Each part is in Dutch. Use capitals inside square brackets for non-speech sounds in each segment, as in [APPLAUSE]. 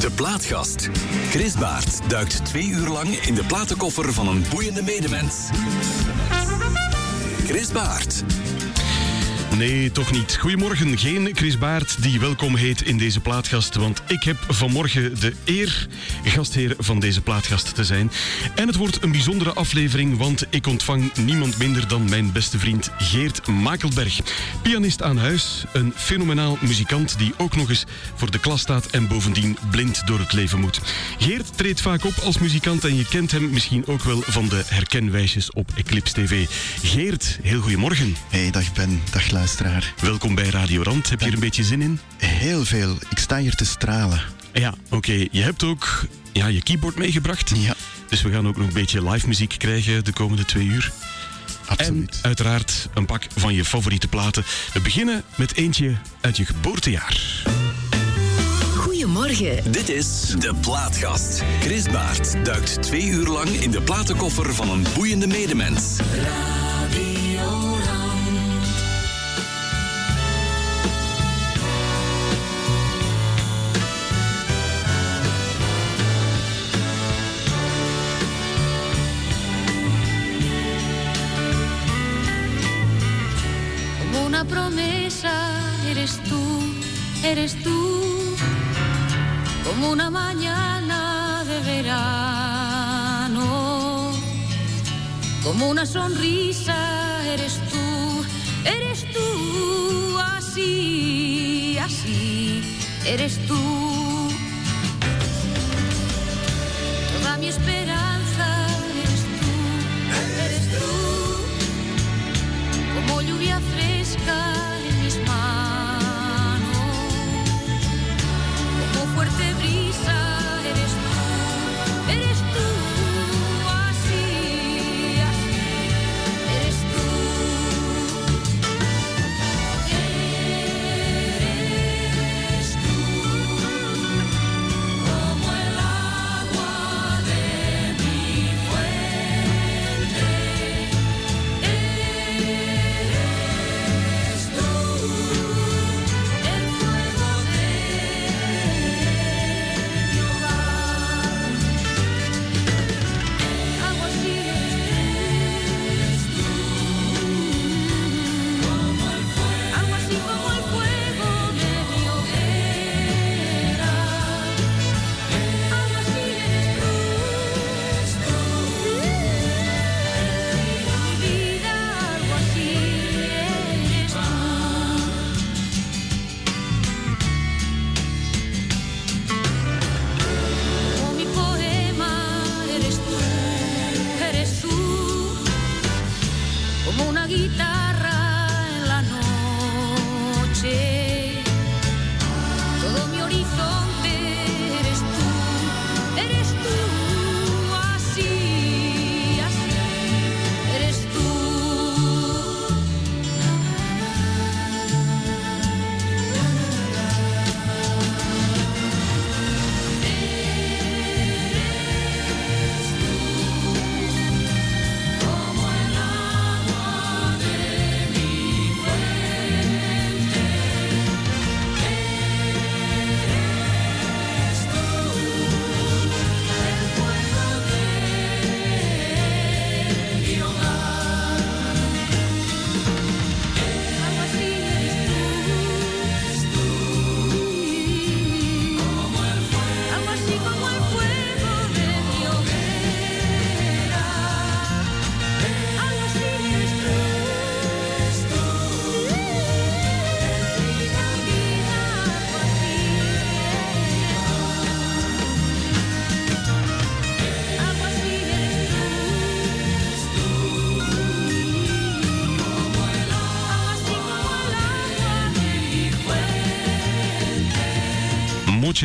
De Plaatgast. Chris Baert duikt twee uur lang in de platenkoffer van een boeiende medemens. Chris Baert. Nee, toch niet. Goedemorgen, geen Chris Baert die welkom heet in deze plaatgast. Want ik heb vanmorgen de eer gastheer van deze plaatgast te zijn. En het wordt een bijzondere aflevering, want ik ontvang niemand minder dan mijn beste vriend Geert Makelberg. Pianist aan huis, een fenomenaal muzikant die ook nog eens voor de klas staat en bovendien blind door het leven moet. Geert treedt vaak op als muzikant en je kent hem misschien ook wel van de herkenwijsjes op Eclipse TV. Geert, heel goedemorgen. Hey, dag Ben, dag luisteraar. Welkom bij Radio Rand. Heb je er een beetje zin in? Heel veel. Ik sta hier te stralen. Ja, oké. Je hebt ook ja, je keyboard meegebracht. Ja. Dus we gaan ook nog een beetje live muziek krijgen de komende twee uur. Absoluut. En uiteraard een pak van je favoriete platen. We beginnen met eentje uit je geboortejaar. Goedemorgen. Dit is De Plaatgast. Chris Baert duikt twee uur lang in de platenkoffer van een boeiende medemens. Como eres tú, eres tú, como una mañana de verano, como una sonrisa eres tú, eres tú, así, así, eres tú. Toda mi esperanza eres tú, eres tú. Como lluvia fresca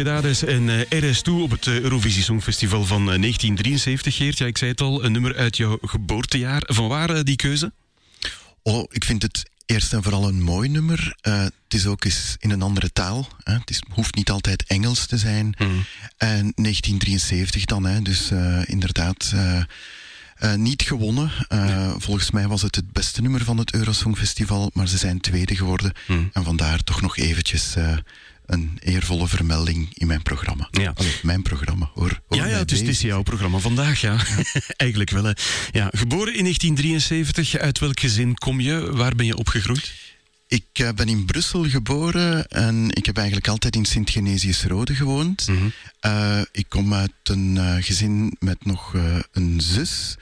fuente. Mochedades en eh, RS Toe op het eh, Eurovisie Songfestival van eh, 1973, Geert. Ja, ik zei het al, een nummer uit jouw geboortejaar. Van waar eh, die keuze? Oh, ik vind het eerst en vooral een mooi nummer. Eh, het is ook eens in een andere taal. Hè. Het is, hoeft niet altijd Engels te zijn. En 1973 dan, hè. dus eh, inderdaad. eh, eh, niet gewonnen. Eh, Volgens mij was het het beste nummer van het Eurosongfestival, maar ze zijn tweede geworden. En vandaar toch nog eventjes eh, een eervolle vermelding in mijn programma. Ja. Allee, mijn programma, hoor. Hoor Ja, ja het, is, het is jouw programma vandaag, ja. [LAUGHS] Eigenlijk wel, hè. Ja, geboren in 1973. Uit welk gezin kom je? Waar ben je opgegroeid? Ik eh, ben in Brussel geboren en ik heb eigenlijk altijd in Sint-Genesius-Rode gewoond. Mhm. Eh, ik kom uit een eh, gezin met nog een zus,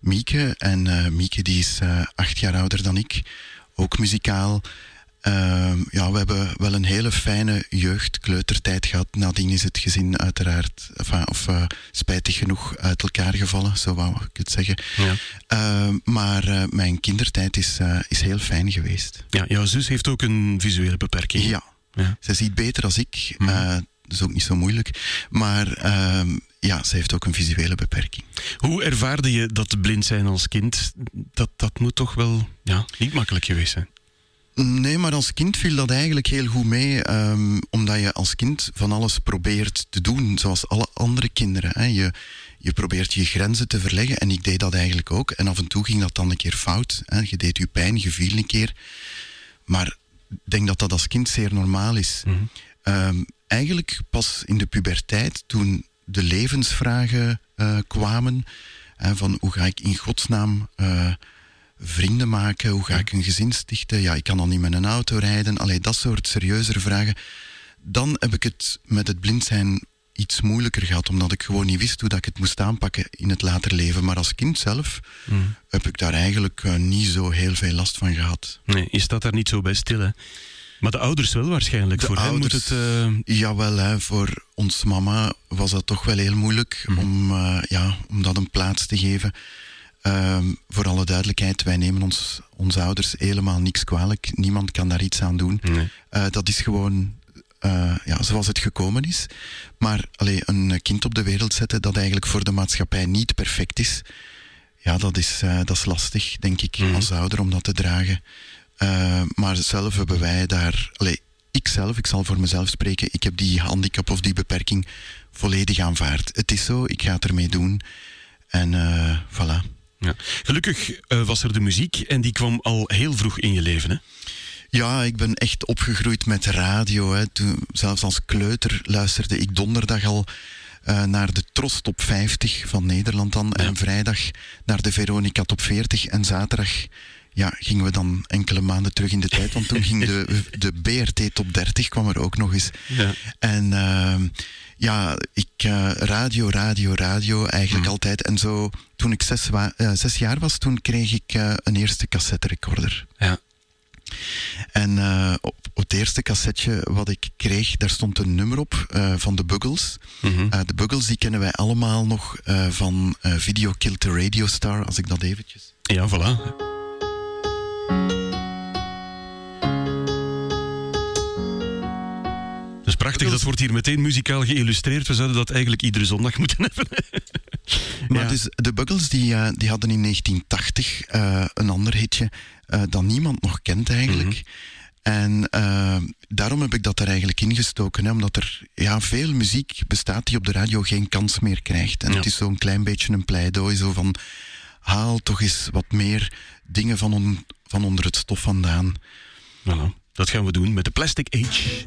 Mieke. En Mieke die is acht jaar ouder dan ik, ook muzikaal. Ehm, ja, we hebben wel een hele fijne jeugd, kleutertijd gehad. Nadien is het gezin uiteraard, enfin, of eh, spijtig genoeg, uit elkaar gevallen, zo wou ik het zeggen. Ja. Ehm, maar eh, mijn kindertijd is, eh, is heel fijn geweest. ja, jouw zus heeft ook een visuele beperking. Ja, Ja. zij ziet beter als ik. Eh, dat is ook niet zo moeilijk. Maar ehm, ja, ze heeft ook een visuele beperking. Hoe ervaarde je dat blind zijn als kind? Dat, dat moet toch wel ja, niet makkelijk geweest zijn. Nee, maar als kind viel dat eigenlijk heel goed mee. ehm, omdat je als kind van alles probeert te doen, zoals alle andere kinderen. Hè. Je, je probeert je grenzen te verleggen en ik deed dat eigenlijk ook. En af en toe ging dat dan een keer fout. Hè. Je deed je pijn, je viel een keer. Maar ik denk dat dat als kind zeer normaal is. Mhm. Ehm, eigenlijk pas in de puberteit, toen de levensvragen eh, kwamen, hè, van hoe ga ik in godsnaam eh, vrienden maken, hoe ga ik een gezin stichten, ja, ik kan al niet met een auto rijden, allee, dat soort serieuzere vragen. Dan heb ik het met het blind zijn iets moeilijker gehad, omdat ik gewoon niet wist hoe dat ik het moest aanpakken in het later leven. Maar als kind zelf Mhm. heb ik daar eigenlijk eh, niet zo heel veel last van gehad. Nee, je staat daar niet zo bij stil, hè? Maar de ouders wel waarschijnlijk. De Voor hen moet ouders- het... eh, Jawel, hè, voor ons mama was dat toch wel heel moeilijk Mhm. om, eh, ja, om dat een plaats te geven. Ehm, voor alle duidelijkheid, wij nemen ons, onze ouders helemaal niks kwalijk. Niemand kan daar iets aan doen. nee. Eh, dat is gewoon eh, ja, zoals het gekomen is. Maar allee, een kind op de wereld zetten dat eigenlijk voor de maatschappij niet perfect is, ja, dat is, eh, dat is lastig, denk ik, Mhm. als ouder om dat te dragen. Maar zelf hebben wij daar. Allee, ik zelf, ik zal voor mezelf spreken, ik heb die handicap of die beperking volledig aanvaard. Het is zo, ik ga het ermee doen. En voilà. Ja. Gelukkig eh, was er de muziek en die kwam al heel vroeg in je leven, hè? Ja, ik ben echt opgegroeid met radio. Hè. Toen, zelfs als kleuter luisterde ik donderdag al eh, naar de Tros Top 50 van Nederland dan. En vrijdag naar de Veronica Top 40. En zaterdag ja, gingen we dan enkele maanden terug in de tijd. Want toen ging de, [LAUGHS] de BRT Top 30 kwam er ook nog eens. Ja. En ehm, ja, ik eh, radio, radio, radio eigenlijk Mhm. altijd. En zo, toen ik zes, eh, zes jaar was, toen kreeg ik eh, een eerste cassette recorder. Ja. En op, op het eerste cassetje wat ik kreeg, daar stond een nummer op van de Buggles. Mhm. De Buggles die kennen wij allemaal nog van Video Killed the Radio Star, als ik dat eventjes... ja, voilà. Dat is prachtig, dat wordt hier meteen muzikaal geïllustreerd. We zouden dat eigenlijk iedere zondag [LAUGHS] moeten hebben. Maar Ja. dus de Buggles die, eh, die hadden in 1980 eh, een ander hitje eh, dat niemand nog kent eigenlijk. Mhm. En daarom heb ik dat er eigenlijk ingestoken, hè, omdat er ja, veel muziek bestaat die op de radio geen kans meer krijgt. En Ja. het is zo'n klein beetje een pleidooi, zo van haal toch eens wat meer dingen van, on- van onder het stof vandaan. Voilà. Dat gaan we doen met de Plastic Age.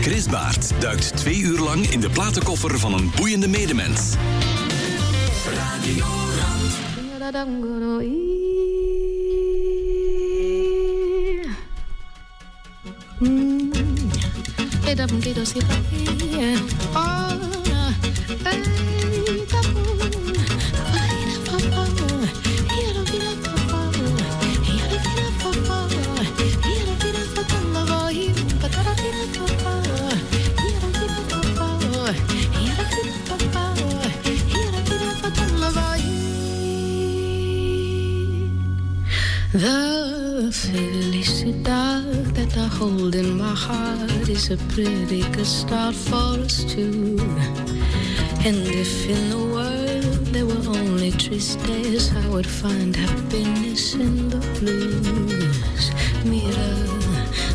Chris Baert duikt twee uur lang in de platenkoffer van een boeiende medemens. The pretty good start for us two. And if in the world there were only tristes, I would find happiness in the blues. Mira,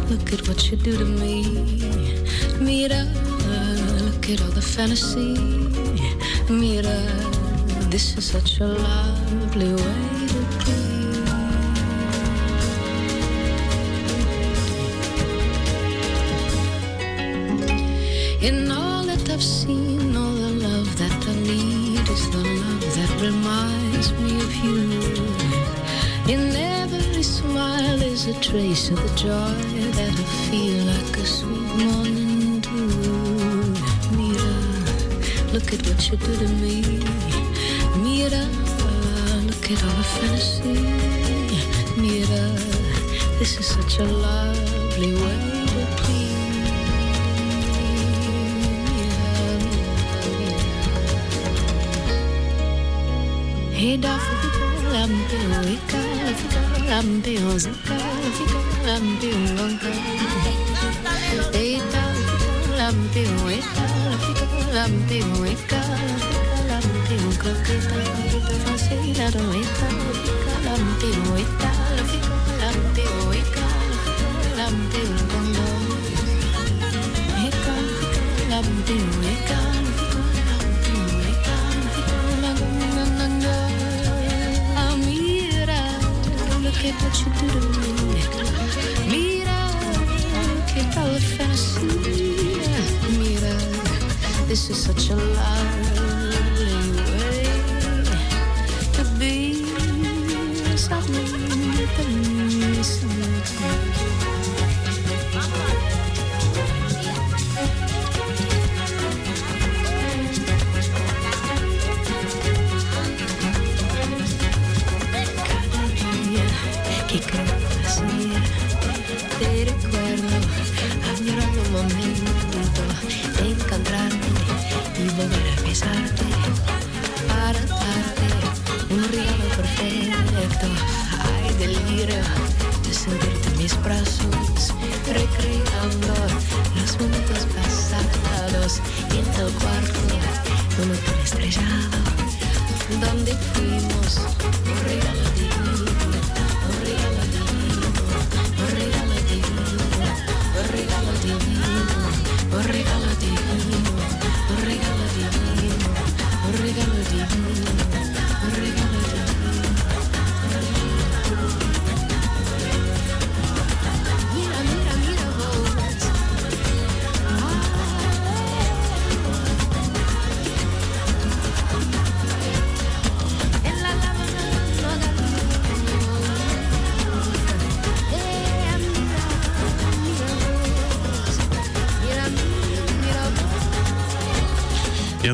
look at what you do to me. Mira, look at all the fantasy. Mira, this is such a lovely way In all that I've seen, all the love that I need is the love that reminds me of you. In every smile is a trace of the joy that I feel like a sweet morning dew. Mira, look at what you do to me. Mira, look at all the fantasy. Mira, this is such a lovely way to be. ikaw Ikaw ang piyos Ikaw, ikaw ang piyong Ikaw ang piyo Ikaw, ikaw ang piyo Ikaw, ikaw ang piyo Kita, kita fascinado Ikaw, ikaw ang piyo Ikaw, ikaw ang piyo Ikaw, ikaw ang piyong Ikaw, ikaw ang piyo Ikaw what you do to me. Mira. Mira, this is such a lovely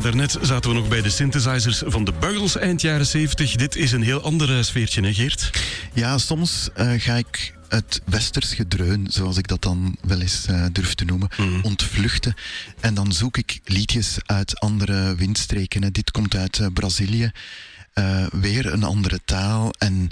daarnet zaten we nog bij de synthesizers van de Buggles eind jaren 70. Dit is een heel ander sfeertje, hè Geert? Ja, soms eh, ga ik het westers gedreun, zoals ik dat dan wel eens eh, durf te noemen, ontvluchten. En dan zoek ik liedjes uit andere windstreken. hè. Dit komt uit eh, Brazilië. Eh, weer een andere taal. En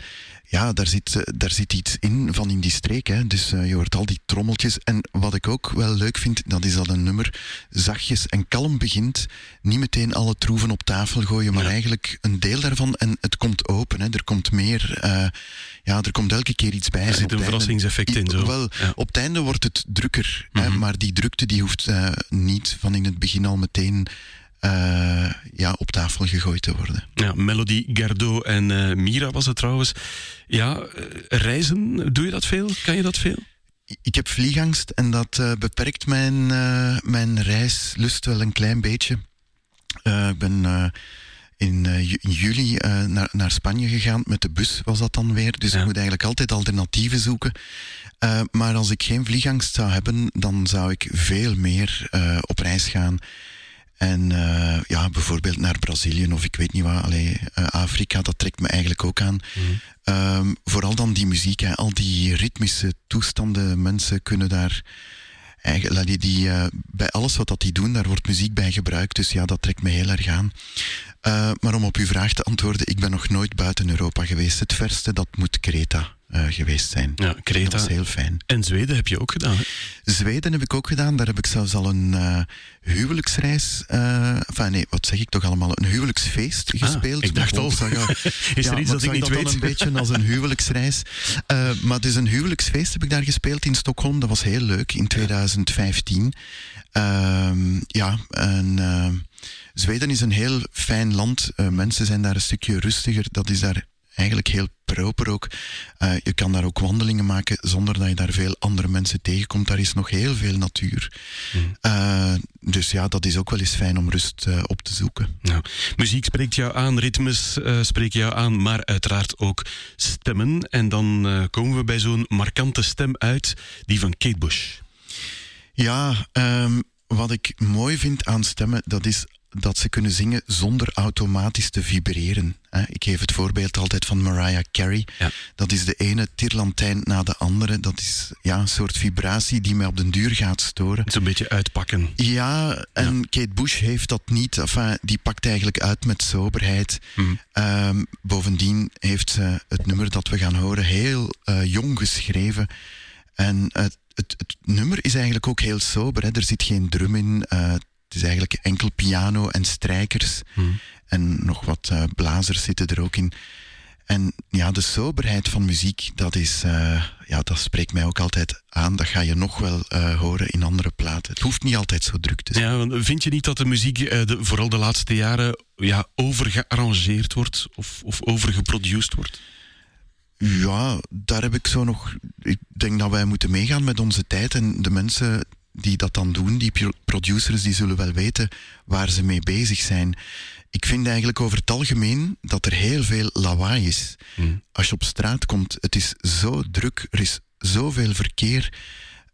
ja, daar zit, eh, daar zit iets in van in die streek. Hè. Dus eh, je hoort al die trommeltjes. En wat ik ook wel leuk vind, dat is dat een nummer zachtjes en kalm begint. Niet meteen alle troeven op tafel gooien, maar Ja. eigenlijk een deel daarvan. En het komt open. Hè. Er komt meer. eh, ja, er komt elke keer iets bij. Er zit een verrassingseffect in, zo. Wel, Ja. op het einde wordt het drukker. hè, Mhm. maar die drukte die hoeft niet van in het begin al meteen eh, ja, op tafel gegooid te worden. Ja, Melody, Gardot en eh, Mira was het trouwens. Ja, eh, reizen, doe je dat veel? Kan je dat veel? ik heb vliegangst en dat beperkt mijn, mijn reislust wel een klein beetje. Ik ben in, in juli naar, naar Spanje gegaan. Met de bus was dat dan weer. Dus Ja. ik moet eigenlijk altijd alternatieven zoeken. Maar als ik geen vliegangst zou hebben, dan zou ik veel meer op reis gaan. En eh, ja, bijvoorbeeld naar Brazilië of ik weet niet wat. Allee, eh, Afrika, dat trekt me eigenlijk ook aan. Ehm, vooral dan die muziek, hè, al die ritmische toestanden. Mensen kunnen daar. Eigenlijk, die, die, eh, bij alles wat dat die doen, daar wordt muziek bij gebruikt. Dus ja, dat trekt me heel erg aan. Eh, maar om op uw vraag te antwoorden, ik ben nog nooit buiten Europa geweest. Het verste, dat moet Kreta eh, geweest zijn. Ja, Kreta. Dat was heel fijn. En Zweden heb je ook gedaan. Hè? Zweden heb ik ook gedaan. Daar heb ik zelfs al een eh, huwelijksreis. enfin, nee, wat zeg ik toch allemaal? Een huwelijksfeest gespeeld. Ah, ik dacht al. zag [LAUGHS] Is ja, er iets dat ik niet dat dan weet? een beetje als een huwelijksreis. Maar dus een huwelijksfeest heb ik daar gespeeld in Stockholm. Dat was heel leuk in 2015. Ehm, ja, en eh, Zweden is een heel fijn land. Eh, mensen zijn daar een stukje rustiger. Dat is daar eigenlijk heel proper ook. Eh, je kan daar ook wandelingen maken zonder dat je daar veel andere mensen tegenkomt. Daar is nog heel veel natuur. Eh, dus ja, dat is ook wel eens fijn om rust op te zoeken. Nou, muziek spreekt jou aan, ritmes spreken jou aan, maar uiteraard ook stemmen. En dan komen we bij zo'n markante stem uit, die van Kate Bush. Ja, ehm, wat ik mooi vind aan stemmen, dat is dat ze kunnen zingen zonder automatisch te vibreren. Ik geef het voorbeeld altijd van Mariah Carey. Ja. Dat is de ene tirlantijn na de andere. Dat is ja, een soort vibratie die mij op den duur gaat storen. Zo'n beetje uitpakken. Ja, en Kate Bush heeft dat niet. Enfin, die pakt eigenlijk uit met soberheid. Ehm, bovendien heeft ze het nummer dat we gaan horen heel eh, jong geschreven. En het, het, het nummer is eigenlijk ook heel sober. Hè. Er zit geen drum in. eh, het is eigenlijk enkel piano en strijkers. En nog wat eh, blazers zitten er ook in. En ja, de soberheid van muziek, dat, is, eh, ja, dat spreekt mij ook altijd aan. Dat ga je nog wel eh, horen in andere platen. Het hoeft niet altijd zo druk te zijn. Ja, vind je niet dat de muziek de, vooral de laatste jaren ja, overgearrangeerd wordt of, of overgeproduced wordt? Ja, daar heb ik zo nog. Ik denk dat wij moeten meegaan met onze tijd. En de mensen die dat dan doen, die pro- producers, die zullen wel weten waar ze mee bezig zijn. Ik vind eigenlijk over het algemeen dat er heel veel lawaai is. Als je op straat komt, het is zo druk, er is zoveel verkeer.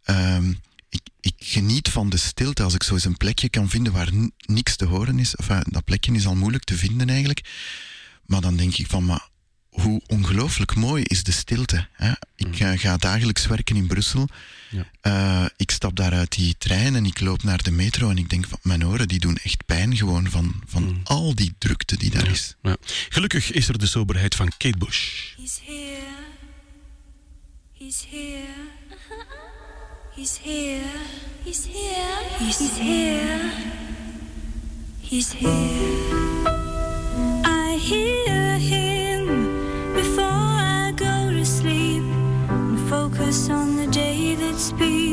Ehm, ik, ik geniet van de stilte als ik zo eens een plekje kan vinden waar niks te horen is. Enfin, dat plekje is al moeilijk te vinden eigenlijk. Maar dan denk ik van, maar hoe ongelooflijk mooi is de stilte. Hè? Ik eh, ga dagelijks werken in Brussel. Ja. Eh, ik stap daar uit die trein en ik loop naar de metro en ik denk van mijn oren die doen echt pijn gewoon van, van al die drukte die daar is. Ja. Gelukkig is er de soberheid van Kate Bush. He's here. He's here. He's here. He's here. He's here. He's here. I hear him us on the day that's being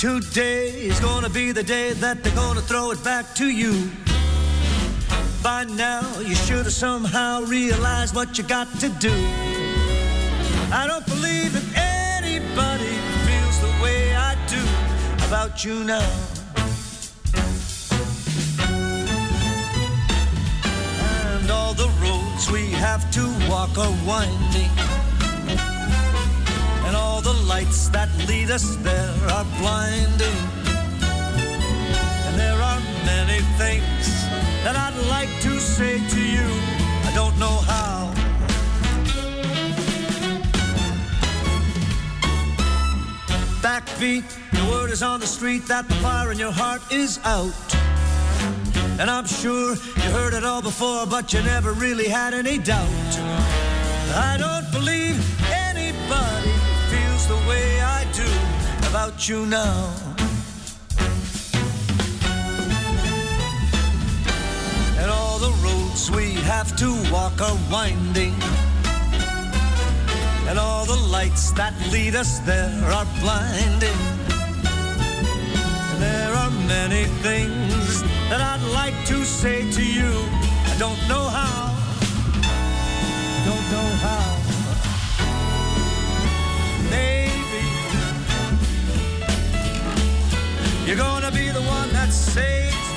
Today is gonna be the day that they're gonna throw it back to you. By now, you should have somehow realized what you got to do. I don't believe that anybody feels the way I do about you now. And all the roads we have to walk are winding. The lights that lead us there are blinding. And there are many things that I'd like to say to you. I don't know how. Backbeat, the word is on the street that the fire in your heart is out. And I'm sure you heard it all before, but you never really had any doubt. I don't believe the way I do about you now. And all the roads we have to walk are winding. And all the lights that lead us there are blinding. There are many things that I'd like to say to you. I don't know how. Don't know how. Maybe you're gonna be the one that saves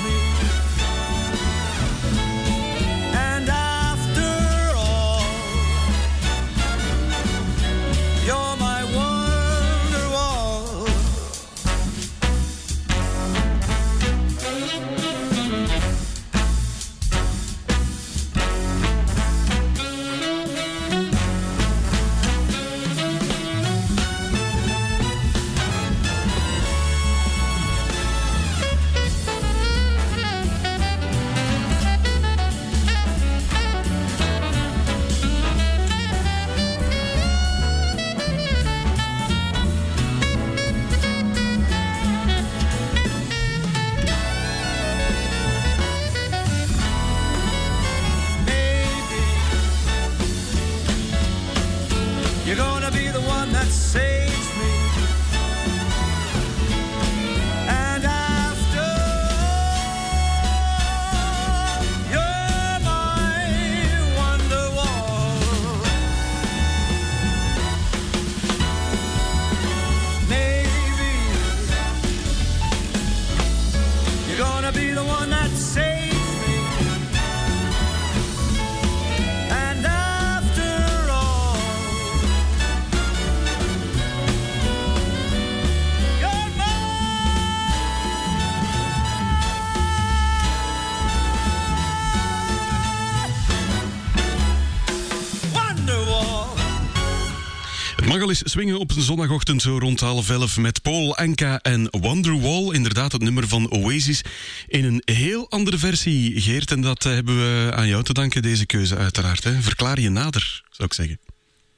Het mag al eens swingen op een zondagochtend zo rond half elf met Paul Anka en Wonderwall. Inderdaad, het nummer van Oasis in een heel andere versie. Geert, en dat eh, hebben we aan jou te danken, deze keuze uiteraard. Hè. Verklaar je nader, zou ik zeggen.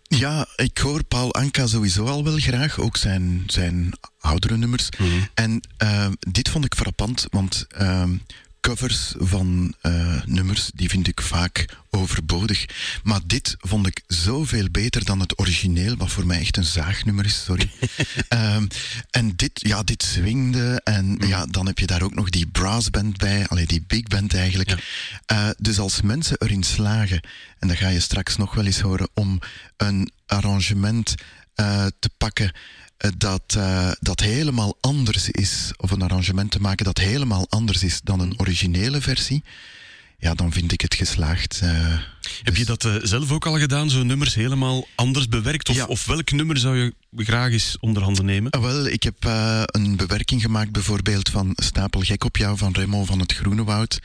Ja, ik hoor Paul Anka sowieso al wel graag, ook zijn, zijn oudere nummers. En eh, dit vond ik frappant, want eh, covers van eh, nummers, die vind ik vaak overbodig. Maar dit vond ik zoveel beter dan het origineel, wat voor mij echt een zaagnummer is, sorry. [LAUGHS] Ehm, en dit, ja, dit swingde en ja, dan heb je daar ook nog die brassband bij, allee, die big band eigenlijk. Eh, dus als mensen erin slagen, en dat ga je straks nog wel eens horen, om een arrangement eh, te pakken dat, eh, dat helemaal anders is, of een arrangement te maken dat helemaal anders is dan een originele versie, ja, dan vind ik het geslaagd. eh. Heb je dat eh, zelf ook al gedaan, zo nummers helemaal anders bewerkt? Of, Ja. of welk nummer zou je graag eens onder handen nemen? Wel, ik heb eh, een bewerking gemaakt bijvoorbeeld van Stapel Gek op jou van Remo van het Groene Woud.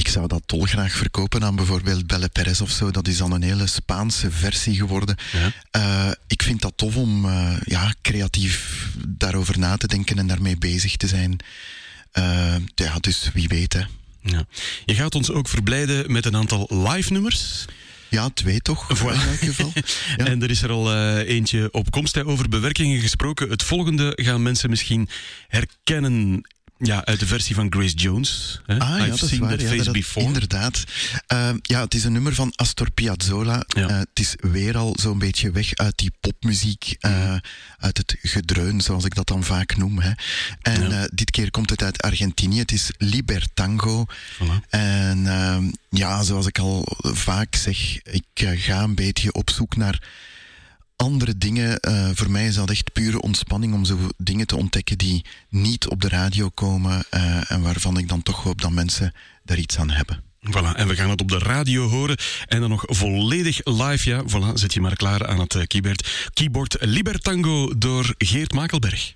Ik zou dat dolgraag verkopen aan bijvoorbeeld Belle Perez of zo. Dat is dan een hele Spaanse versie geworden. Ja. Eh, ik vind dat tof om eh, ja, creatief daarover na te denken en daarmee bezig te zijn. Eh, ja, dus wie weet, hè. Ja. Je gaat ons ook verblijden met een aantal live nummers. Ja, twee toch? Voilà. In elk geval. [LAUGHS] Ja. En er is er al eentje op komst hè, over bewerkingen gesproken. Het volgende gaan mensen misschien herkennen ja, uit de versie van Grace Jones. Hè? Ah, ja, I've is seen waar. that ja, face dat- before. Inderdaad. Eh, ja, het is een nummer van Astor Piazzolla. Ja. Eh, het is weer al zo'n beetje weg uit die popmuziek, eh, uit het gedreun, zoals ik dat dan vaak noem. Hè. En Ja. eh, dit keer komt het uit Argentinië. Het is Libertango. Voilà. En ehm, ja, zoals ik al vaak zeg, ik ga een beetje op zoek naar andere dingen. Eh, voor mij is dat echt pure ontspanning om zo dingen te ontdekken die niet op de radio komen eh, en waarvan ik dan toch hoop dat mensen daar iets aan hebben. Voilà, en we gaan het op de radio horen. En dan nog volledig live. Ja, voilà, zet je maar klaar aan het eh, keyboard. Keyboard Libertango door Geert Makelberg.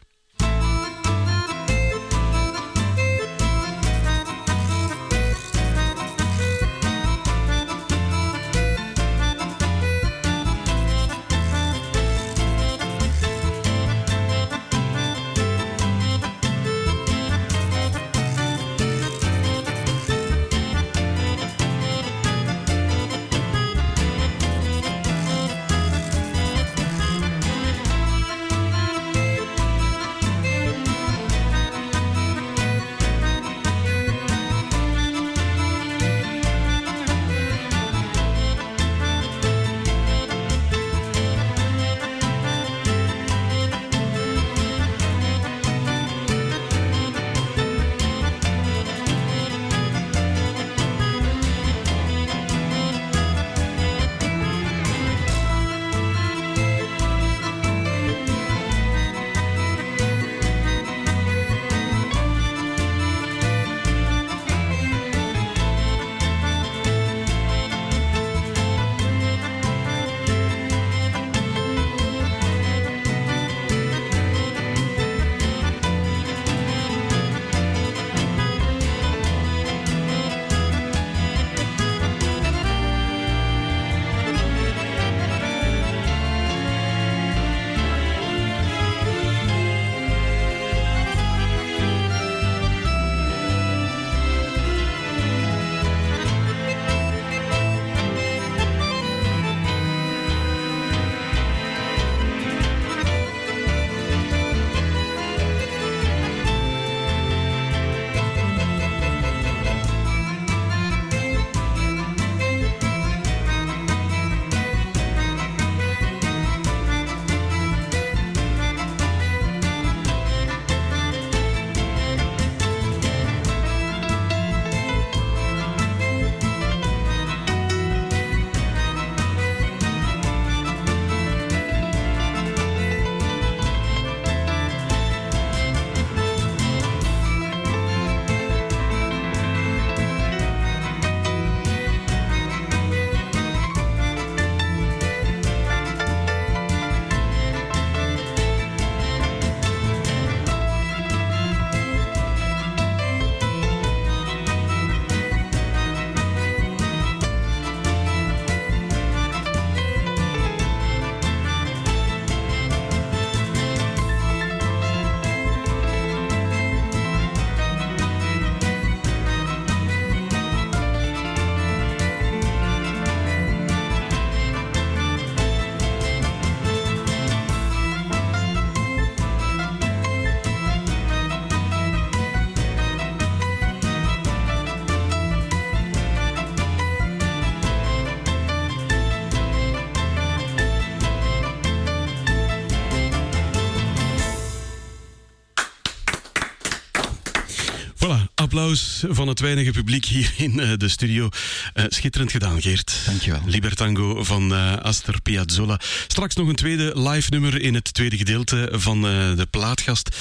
Applaus van het weinige publiek hier in eh, de studio. Eh, schitterend gedaan, Geert. Dankjewel. Libertango van eh Astor Piazzolla. Straks nog een tweede live nummer in het tweede gedeelte van de plaatgast.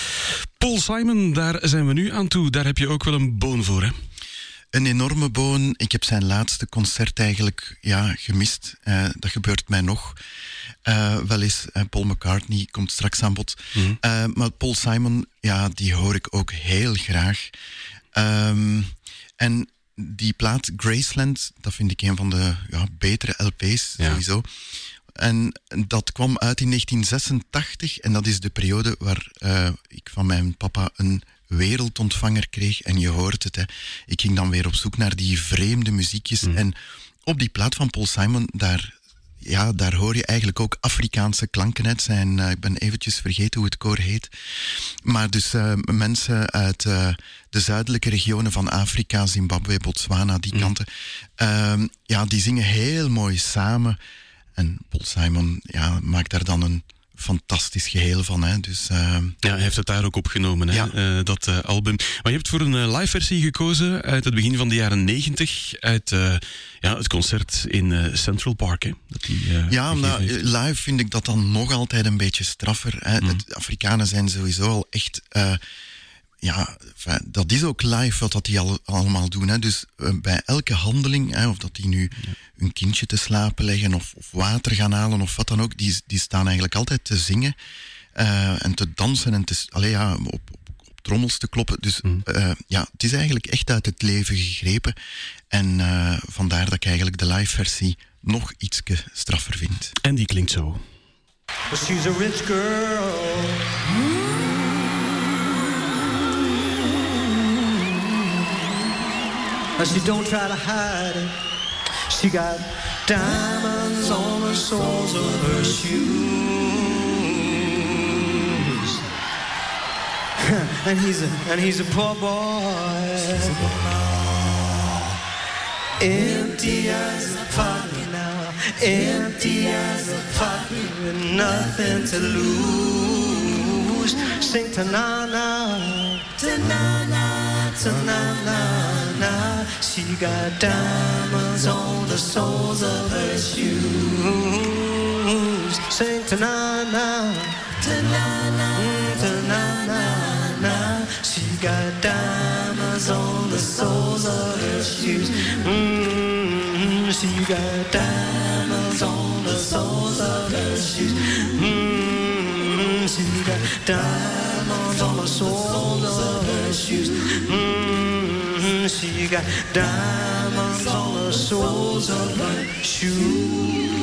Paul Simon, daar zijn we nu aan toe. Daar heb je ook wel een boon voor, hè? Een enorme boon. Ik heb zijn laatste concert eigenlijk ja, gemist. Dat gebeurt mij nog. Eh, wel eens, Paul McCartney komt straks aan bod. Eh, maar Paul Simon, ja, die hoor ik ook heel graag. Ehm, en die plaat Graceland, dat vind ik een van de ja, betere LP's Ja. sowieso. En dat kwam uit in 1986 en dat is de periode waar eh, ik van mijn papa een wereldontvanger kreeg. En je hoort het, hè. ik ging dan weer op zoek naar die vreemde muziekjes. En op die plaat van Paul Simon, daar, ja, daar hoor je eigenlijk ook Afrikaanse klanken uit. Zijn, eh, ik ben eventjes vergeten hoe het koor heet. Maar dus eh, mensen uit eh, de zuidelijke regionen van Afrika, Zimbabwe, Botswana, die kanten. ehm, ja, die zingen heel mooi samen. En Paul Simon ja, maakt daar dan een fantastisch geheel van. Hè. Dus, ehm, Ja, hij heeft het daar ook opgenomen, hè, Ja. eh, dat eh, album. Maar je hebt voor een eh, live versie gekozen uit het begin van de jaren negentig. Uit ja, het concert in Central Park. Hè, dat eh, Ja, live vind ik dat dan nog altijd een beetje straffer. Hè. Mhm. Het, Afrikanen zijn sowieso al echt. Ja, enfin, dat is ook live wat dat die al, allemaal doen. Hè. Dus eh, bij elke handeling, hè, of dat die nu hun kindje te slapen leggen of, of water gaan halen of wat dan ook, die, die staan eigenlijk altijd te zingen eh, en te dansen en te, allee, ja, op, op, op trommels te kloppen. Dus eh, ja, het is eigenlijk echt uit het leven gegrepen. En eh, vandaar dat ik eigenlijk de live versie nog iets straffer vind. En die klinkt zo. She's a rich girl. And she don't try to hide it. She got diamonds on the soles of her shoes. [LAUGHS] and he's a and he's a poor boy. Empty as a pocket now, empty as a pocket with nothing to lose. Sing to na na, to na na, to na na na. She got diamonds on the soles of her shoes. Sing to na na, to na na, to na na na. She got diamonds on the soles of her shoes. Mm, she got diamonds on the soles of her shoes. She got diamonds on the soles of her shoes. Mm, she got diamonds on the soles of her shoes.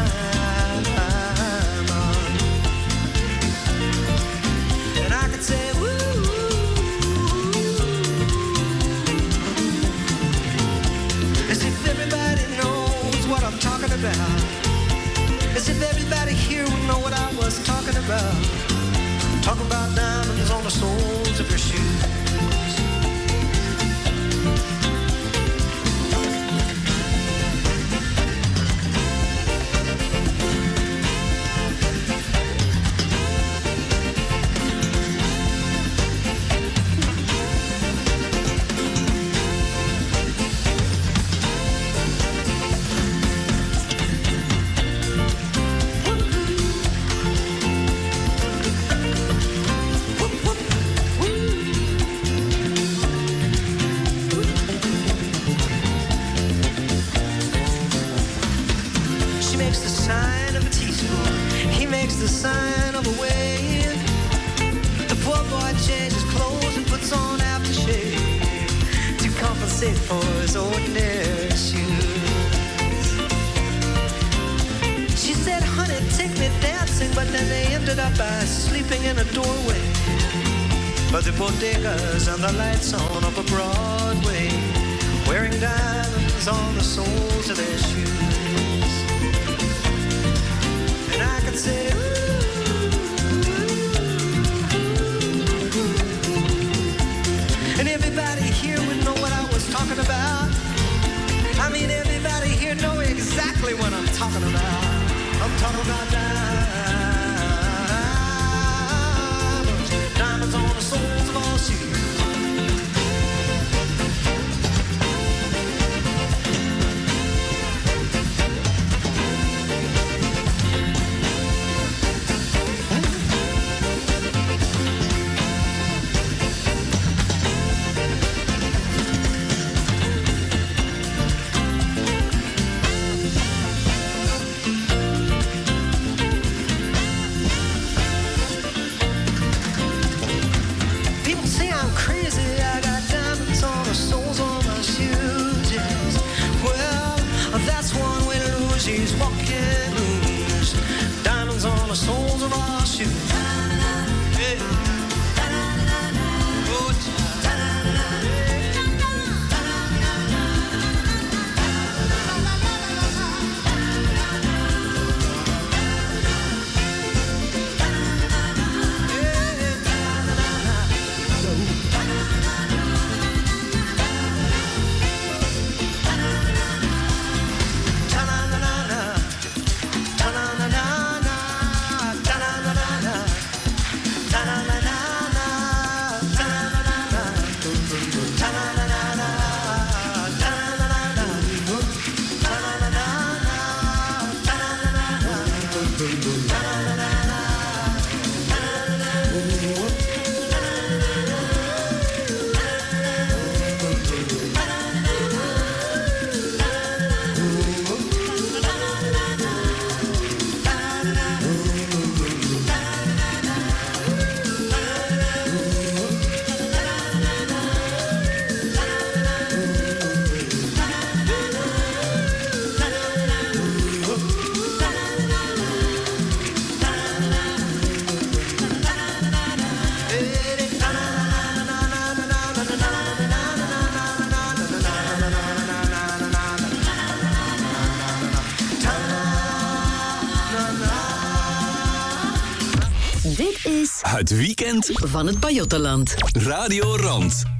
About. As if everybody here would know what I was talking about. Talking about diamonds on the soles of your shoes. Het weekend van het Pajottenland. Radio Rand.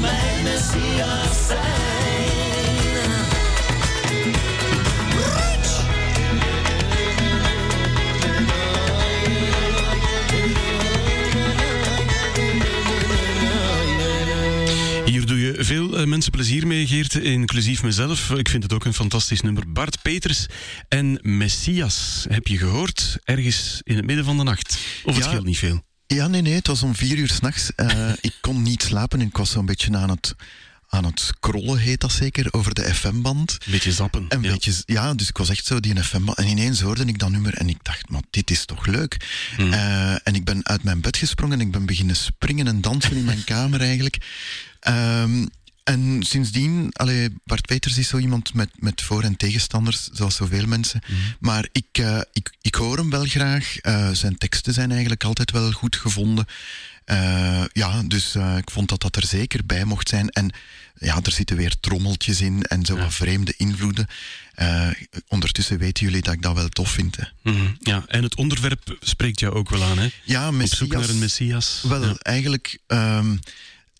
mijn Messias zijn. Hier doe je veel eh, mensen plezier mee, Geert, inclusief mezelf. Ik vind het ook een fantastisch nummer. Bart Peters en Messias heb je gehoord ergens in het midden van de nacht. Of het scheelt niet veel. Ja, nee, nee, het was om vier uur s'nachts. nachts. [LAUGHS] ik kon niet slapen en ik was zo'n beetje aan het, aan het scrollen, heet dat zeker, over de FM-band. Een beetje zappen. En ja. beetje, ja, dus ik was echt zo die FM. En ineens hoorde ik dat nummer en ik dacht, maar dit is toch leuk. Hmm. Eh, en ik ben uit mijn bed gesprongen en ik ben beginnen springen en dansen in mijn [LAUGHS] kamer eigenlijk. Ehm, en sindsdien, allee, Bart Peters is zo iemand met, met voor- en tegenstanders, zoals zoveel mensen. Hmm. Maar ik, eh, ik, ik hoor hem wel graag. Eh, zijn teksten zijn eigenlijk altijd wel goed gevonden. Eh, ja, dus ik vond dat dat er zeker bij mocht zijn. En ja, er zitten weer trommeltjes in en zo wat vreemde invloeden. Ondertussen weten jullie dat ik dat wel tof vind. Hè. Mhm, ja. En het onderwerp spreekt jou ook wel aan, hè? Ja, Op zoek naar een Messias. Wel, Ja. eigenlijk, ehm,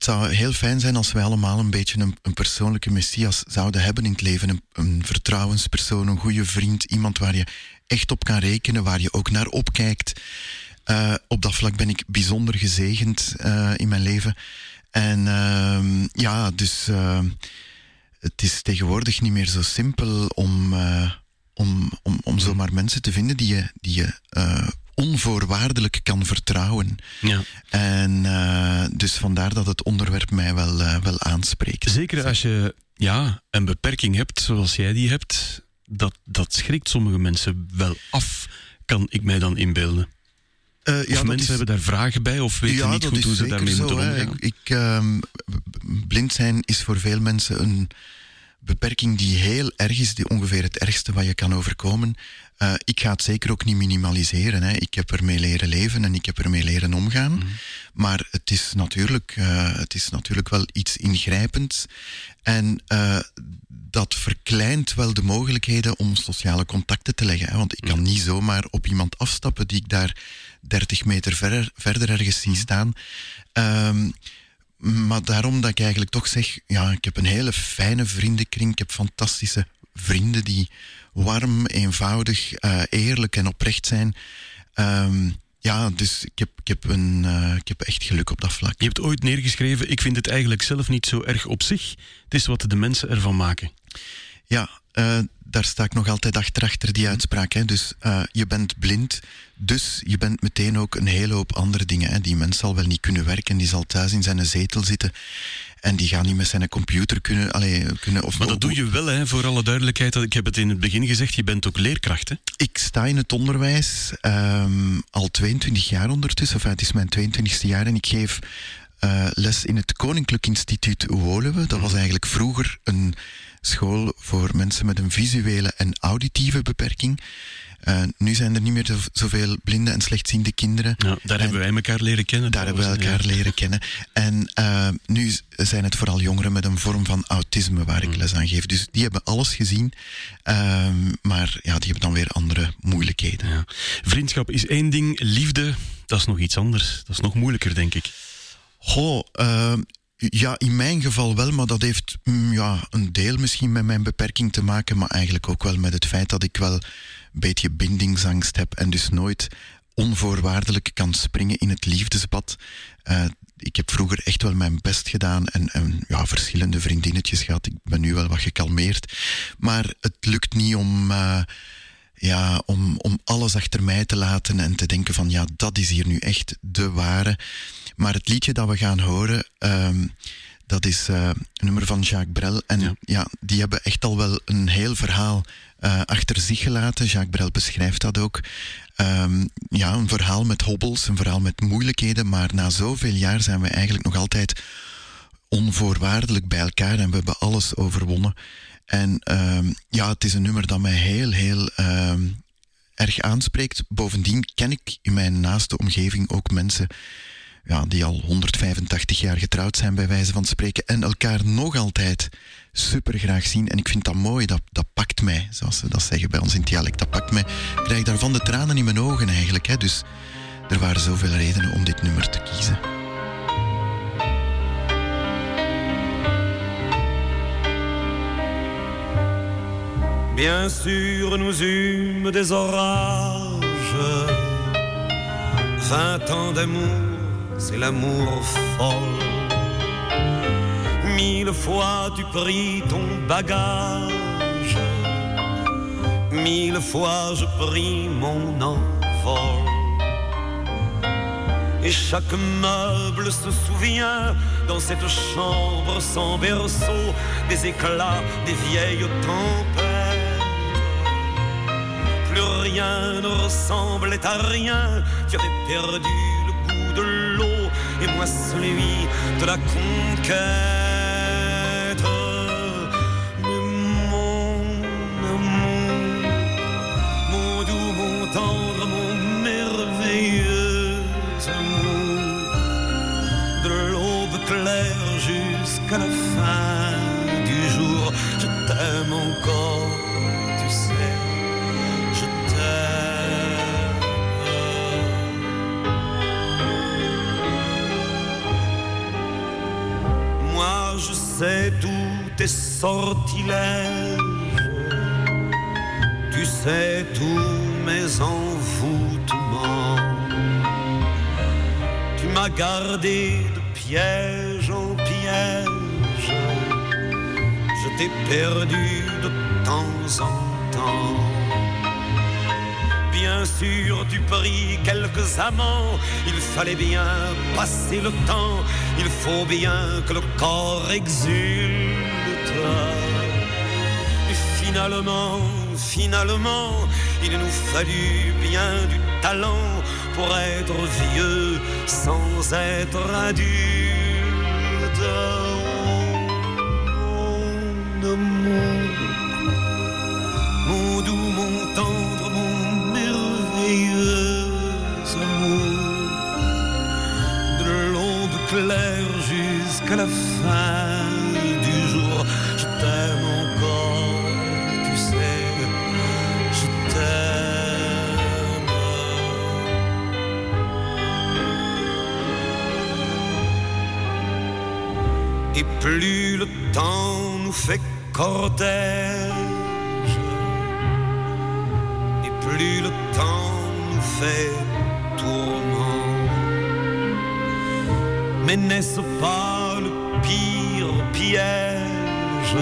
het zou heel fijn zijn als wij allemaal een beetje een, een persoonlijke messias zouden hebben in het leven. Een, een vertrouwenspersoon, een goede vriend, iemand waar je echt op kan rekenen, waar je ook naar opkijkt. Eh, op dat vlak ben ik bijzonder gezegend eh, in mijn leven. En ehm, ja, dus ehm, het is tegenwoordig niet meer zo simpel om, eh, om, om, om zomaar mensen te vinden die je, die je eh, onvoorwaardelijk kan vertrouwen. Ja. En eh, dus vandaar dat het onderwerp mij wel, eh, wel aanspreekt. Zeker als je ja, een beperking hebt zoals jij die hebt, dat, dat schrikt sommige mensen wel af, kan ik mij dan inbeelden. Of ja, mensen is- hebben daar vragen bij of weten ja, niet goed hoe ze daarmee zo, moeten omgaan. Ik, ik, ehm, blind zijn is voor veel mensen een beperking die heel erg is, die ongeveer het ergste wat je kan overkomen. Eh, ik ga het zeker ook niet minimaliseren. Hè. Ik heb ermee leren leven en ik heb ermee leren omgaan. Mhm. Maar het is, natuurlijk, eh, het is natuurlijk wel iets ingrijpends. En eh, dat verkleint wel de mogelijkheden om sociale contacten te leggen. Hè. Want ik kan niet zomaar op iemand afstappen die ik daar 30 meter verder, verder ergens zie staan. Ehm, maar daarom dat ik eigenlijk toch zeg, ja, ik heb een hele fijne vriendenkring. Ik heb fantastische vrienden die warm, eenvoudig, eh, eerlijk en oprecht zijn. Ehm, ja, dus ik heb, ik, heb een, eh, ik heb echt geluk op dat vlak. Je hebt ooit neergeschreven, ik vind het eigenlijk zelf niet zo erg op zich. Het is wat de mensen ervan maken. Ja, eh, daar sta ik nog altijd achter, achter die uitspraak. Hè. Dus je bent blind, dus je bent meteen ook een hele hoop andere dingen. Hè. Die mens zal wel niet kunnen werken, die zal thuis in zijn zetel zitten. En die gaat niet met zijn computer kunnen... Allee, kunnen of, Maar dat doe je wel, hè, voor alle duidelijkheid. Ik heb het in het begin gezegd, je bent ook leerkracht. Hè? Ik sta in het onderwijs ehm, al 22 jaar ondertussen. Enfin, het is mijn 22e jaar en ik geef eh, les in het Koninklijk Instituut Woluwe. Dat was eigenlijk vroeger een school voor mensen met een visuele en auditieve beperking. Eh, nu zijn er niet meer zo- zoveel blinde en slechtziende kinderen. Ja, daar En- hebben wij elkaar leren kennen. Daar hebben we elkaar ja. leren kennen. En eh, nu zijn het vooral jongeren met een vorm van autisme waar ik les aan geef. Dus die hebben alles gezien. Ehm, maar ja, die hebben dan weer andere moeilijkheden. Ja. Vriendschap is één ding, liefde, dat is nog iets anders. Dat is nog moeilijker, denk ik. Goh, ehm, ja, in mijn geval wel, maar dat heeft mm, ja, een deel misschien met mijn beperking te maken, maar eigenlijk ook wel met het feit dat ik wel een beetje bindingsangst heb en dus nooit onvoorwaardelijk kan springen in het liefdesbad. Eh, ik heb vroeger echt wel mijn best gedaan en, en ja, verschillende vriendinnetjes gehad. Ik ben nu wel wat gekalmeerd. Maar het lukt niet om, eh, ja, om, om alles achter mij te laten en te denken van ja, dat is hier nu echt de ware. Maar het liedje dat we gaan horen, ehm, dat is eh, een nummer van Jacques Brel. En Ja. ja. die hebben echt al wel een heel verhaal eh, achter zich gelaten. Jacques Brel beschrijft dat ook. Ehm, ja, een verhaal met hobbels, een verhaal met moeilijkheden. Maar na zoveel jaar zijn we eigenlijk nog altijd onvoorwaardelijk bij elkaar en we hebben alles overwonnen. En ehm, ja, het is een nummer dat mij heel, heel erg aanspreekt. Bovendien ken ik in mijn naaste omgeving ook mensen ja, die al 185 jaar getrouwd zijn, bij wijze van spreken, en elkaar nog altijd super graag zien. En ik vind dat mooi, dat, dat pakt mij, zoals ze dat zeggen bij ons in dialect. Dat pakt mij. Ik krijg daarvan de tranen in mijn ogen eigenlijk. Hè. Dus er waren zoveel redenen om dit nummer te kiezen. Bien sûr, nous eûmes des orages. Vingt ans d'amour, c'est l'amour folle. Mille fois tu pris ton bagage, mille fois je pris mon envol. Et chaque meuble se souvient dans cette chambre sans berceau des éclats des vieilles tempêtes. Plus rien ne ressemblait à rien, tu avais perdu de l'eau et moi celui de la conquête. Mais mon amour, mon doux, mon tendre, mon merveilleux amour, de l'aube claire jusqu'à la fin du jour, je t'aime encore, sais tous tes sortilèges, tu sais tous mes envoûtements. Tu m'as gardé de piège en piège, je t'ai perdu de temps en temps. Bien sûr, tu pris quelques amants. Il fallait bien passer le temps. Il faut bien que le corps exulte. Et finalement, finalement, il nous fallut bien du talent pour être vieux sans être adulte. Mon amour, mon doux, mon De l'aube claire jusqu'à la fin du jour, je t'aime encore, tu sais, je t'aime. Et plus le temps nous fait cortège, et plus le temps tourment. Mais n'est-ce pas le pire piège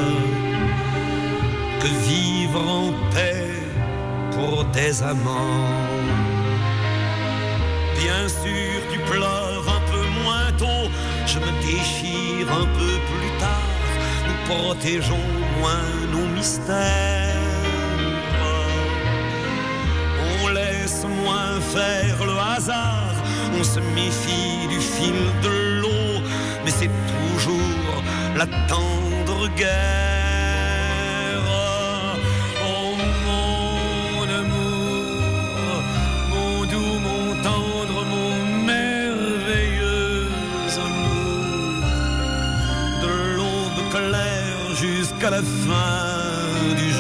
que vivre en paix pour des amants? Bien sûr, tu pleures un peu moins tôt, je me déchire un peu plus tard, nous protégeons moins nos mystères. Faire le hasard, on se méfie du fil de l'eau, mais c'est toujours la tendre guerre. Oh mon amour, mon doux, mon tendre, mon merveilleux amour, de l'aube claire jusqu'à la fin du jour,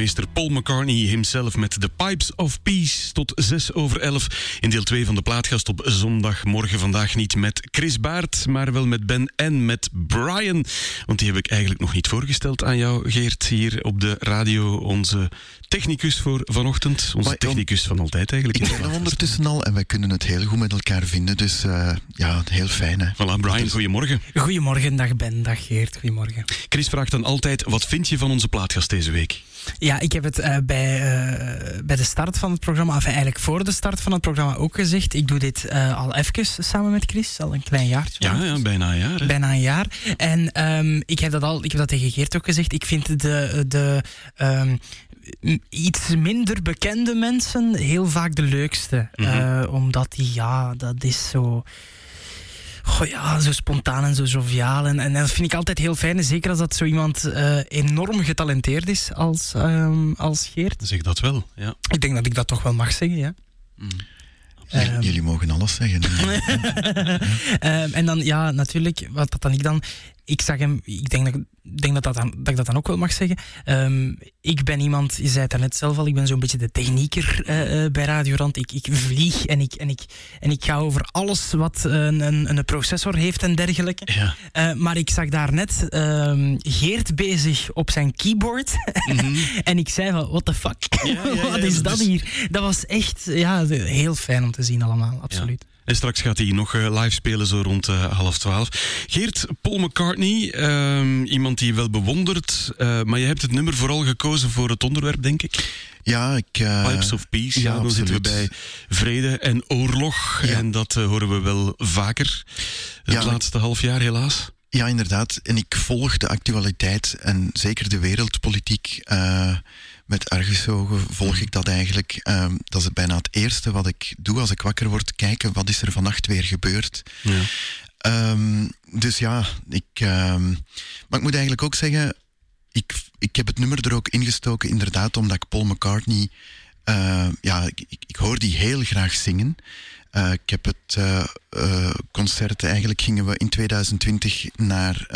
Grootmeester Paul McCartney himself met The Pipes of Peace tot 6 over 11 in deel 2 van de plaatkast op zondagmorgen. Vandaag niet met Chris Baert, maar wel met Ben en met Brian. Want die heb ik eigenlijk nog niet voorgesteld aan jou, Geert, hier op de radio. Onze technicus voor vanochtend. Onze Maar, technicus van altijd eigenlijk. Ik ken hem ondertussen al en wij kunnen het heel goed met elkaar vinden. Dus eh, ja, heel fijn. Hè. Voilà, Brian, goedemorgen. Goedemorgen, dag Ben, dag Geert, goedemorgen. Chris vraagt dan altijd, wat vind je van onze plaatkast deze week? Ja, ik heb het eh, bij, eh, bij de start van het programma, of eigenlijk voor de start van het programma ook gezegd. Ik doe dit eh, al even samen met Chris, al een klein jaartje. Ja, ja bijna een jaar. Hè? Bijna een jaar. En ehm, ik heb dat al, ik heb dat tegen Geert ook gezegd. Ik vind de, de ehm, iets minder bekende mensen heel vaak de leukste. Mhm. Omdat die, ja, dat is zo. Goh ja, zo spontaan en zo joviaal. En, en dat vind ik altijd heel fijn. Zeker als dat zo iemand eh, enorm getalenteerd is als, ehm, als Geert. Zeg dat wel, ja. Ik denk dat ik dat toch wel mag zeggen, ja. Ehm. Jullie mogen alles zeggen. [LAUGHS] Ehm, en dan, ja, natuurlijk, wat dat dan ik dan... Ik zag hem, ik denk dat ik denk dat, dat, dan, dat ik dat dan ook wel mag zeggen. Ehm, ik ben iemand, je zei het daarnet zelf al, ik ben zo'n beetje de technieker eh, eh, bij Radiorand. Ik, ik vlieg en ik, en, ik, en ik ga over alles wat een, een, een processor heeft en dergelijke. Ja. Eh, maar ik zag daarnet ehm Geert bezig op zijn keyboard. [LAUGHS] en ik zei van, what the fuck? Ja, ja, ja, [LAUGHS] wat is dat hier? Dat was echt ja, heel fijn om te zien allemaal, absoluut. En straks gaat hij nog eh, live spelen, zo rond eh, half twaalf. Geert, Paul McCartney, ehm, iemand die je wel bewondert. eh, maar je hebt het nummer vooral gekozen voor het onderwerp, denk ik. Ja, ik... Pipes of Peace. Ja, ja, dan zitten we bij vrede en oorlog. Ja. En dat horen we wel vaker. Het Ja. laatste half jaar, helaas. Ja, inderdaad. En ik volg de actualiteit en zeker de wereldpolitiek met argusogen volg ik dat eigenlijk. Ehm, dat is bijna het eerste wat ik doe als ik wakker word. Kijken, wat is er vannacht weer gebeurd? Ja. Ehm, dus ja, ik... ehm, maar ik moet eigenlijk ook zeggen... Ik, ik heb het nummer er ook ingestoken, inderdaad, omdat ik Paul McCartney... eh, ja, ik, ik, ik hoor die heel graag zingen. Eh, ik heb het eh, concert... Eigenlijk gingen we in 2020 naar...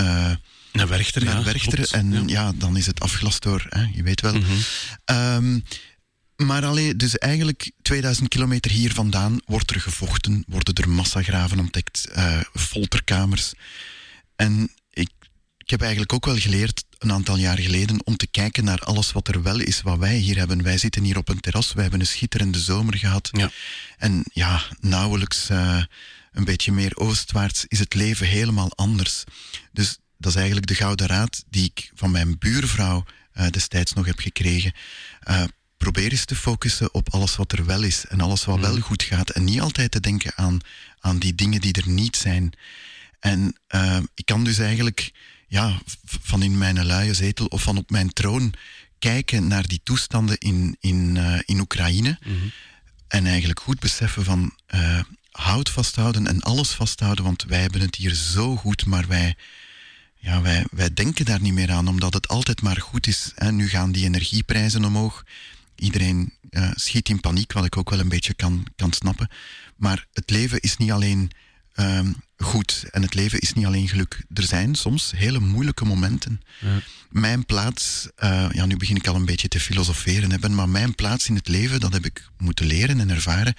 Naar Werchter, naar ja. Werchter. En Ja. ja. dan is het afgelast door, hè, je weet wel. Mhm. Ehm, maar alleen, dus eigenlijk 2000 kilometer hier vandaan wordt er gevochten, worden er massagraven ontdekt, eh, folterkamers. En ik, ik heb eigenlijk ook wel geleerd, een aantal jaar geleden, om te kijken naar alles wat er wel is, wat wij hier hebben. Wij zitten hier op een terras, wij hebben een schitterende zomer gehad. Ja. En ja, nauwelijks eh, een beetje meer oostwaarts is het leven helemaal anders. Dus dat is eigenlijk de gouden raad die ik van mijn buurvrouw eh, destijds nog heb gekregen. Eh, probeer eens te focussen op alles wat er wel is en alles wat wel goed gaat. En niet altijd te denken aan, aan die dingen die er niet zijn. En eh, ik kan dus eigenlijk ja, van in mijn luie zetel of van op mijn troon kijken naar die toestanden in, in, in Oekraïne. En eigenlijk goed beseffen van hout vasthouden en alles vasthouden, want wij hebben het hier zo goed, maar wij, ja, wij, wij denken daar niet meer aan, omdat het altijd maar goed is. Hè. Nu gaan die energieprijzen omhoog. iedereen schiet in paniek, wat ik ook wel een beetje kan, kan snappen. Maar het leven is niet alleen ehm, goed en het leven is niet alleen geluk. Er zijn soms hele moeilijke momenten. Mijn plaats, eh, ja, nu begin ik al een beetje te filosoferen, hè, Ben, maar mijn plaats in het leven, dat heb ik moeten leren en ervaren,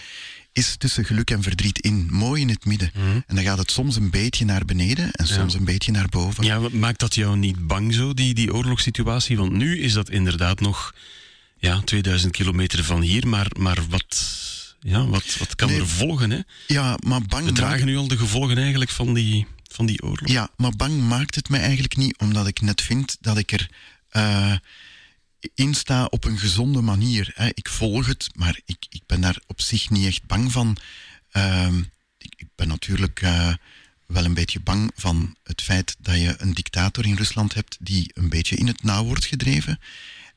is tussen geluk en verdriet in, mooi in het midden. En dan gaat het soms een beetje naar beneden en soms een beetje naar boven. Ja, maakt dat jou niet bang zo, die, die oorlogssituatie? Want nu is dat inderdaad nog ja, 2000 kilometer van hier, maar, maar wat, ja, wat, wat kan Nee. er volgen? Hè? Ja, maar bang We dragen nu al de gevolgen eigenlijk van die, van die oorlog. Ja, maar bang maakt het mij eigenlijk niet, omdat ik net vind dat ik er eh, in sta op een gezonde manier. Hè. Ik volg het, maar ik, ik ben daar op zich niet echt bang van. Ehm, ik, ik ben natuurlijk eh, wel een beetje bang van het feit dat je een dictator in Rusland hebt die een beetje in het nauw wordt gedreven.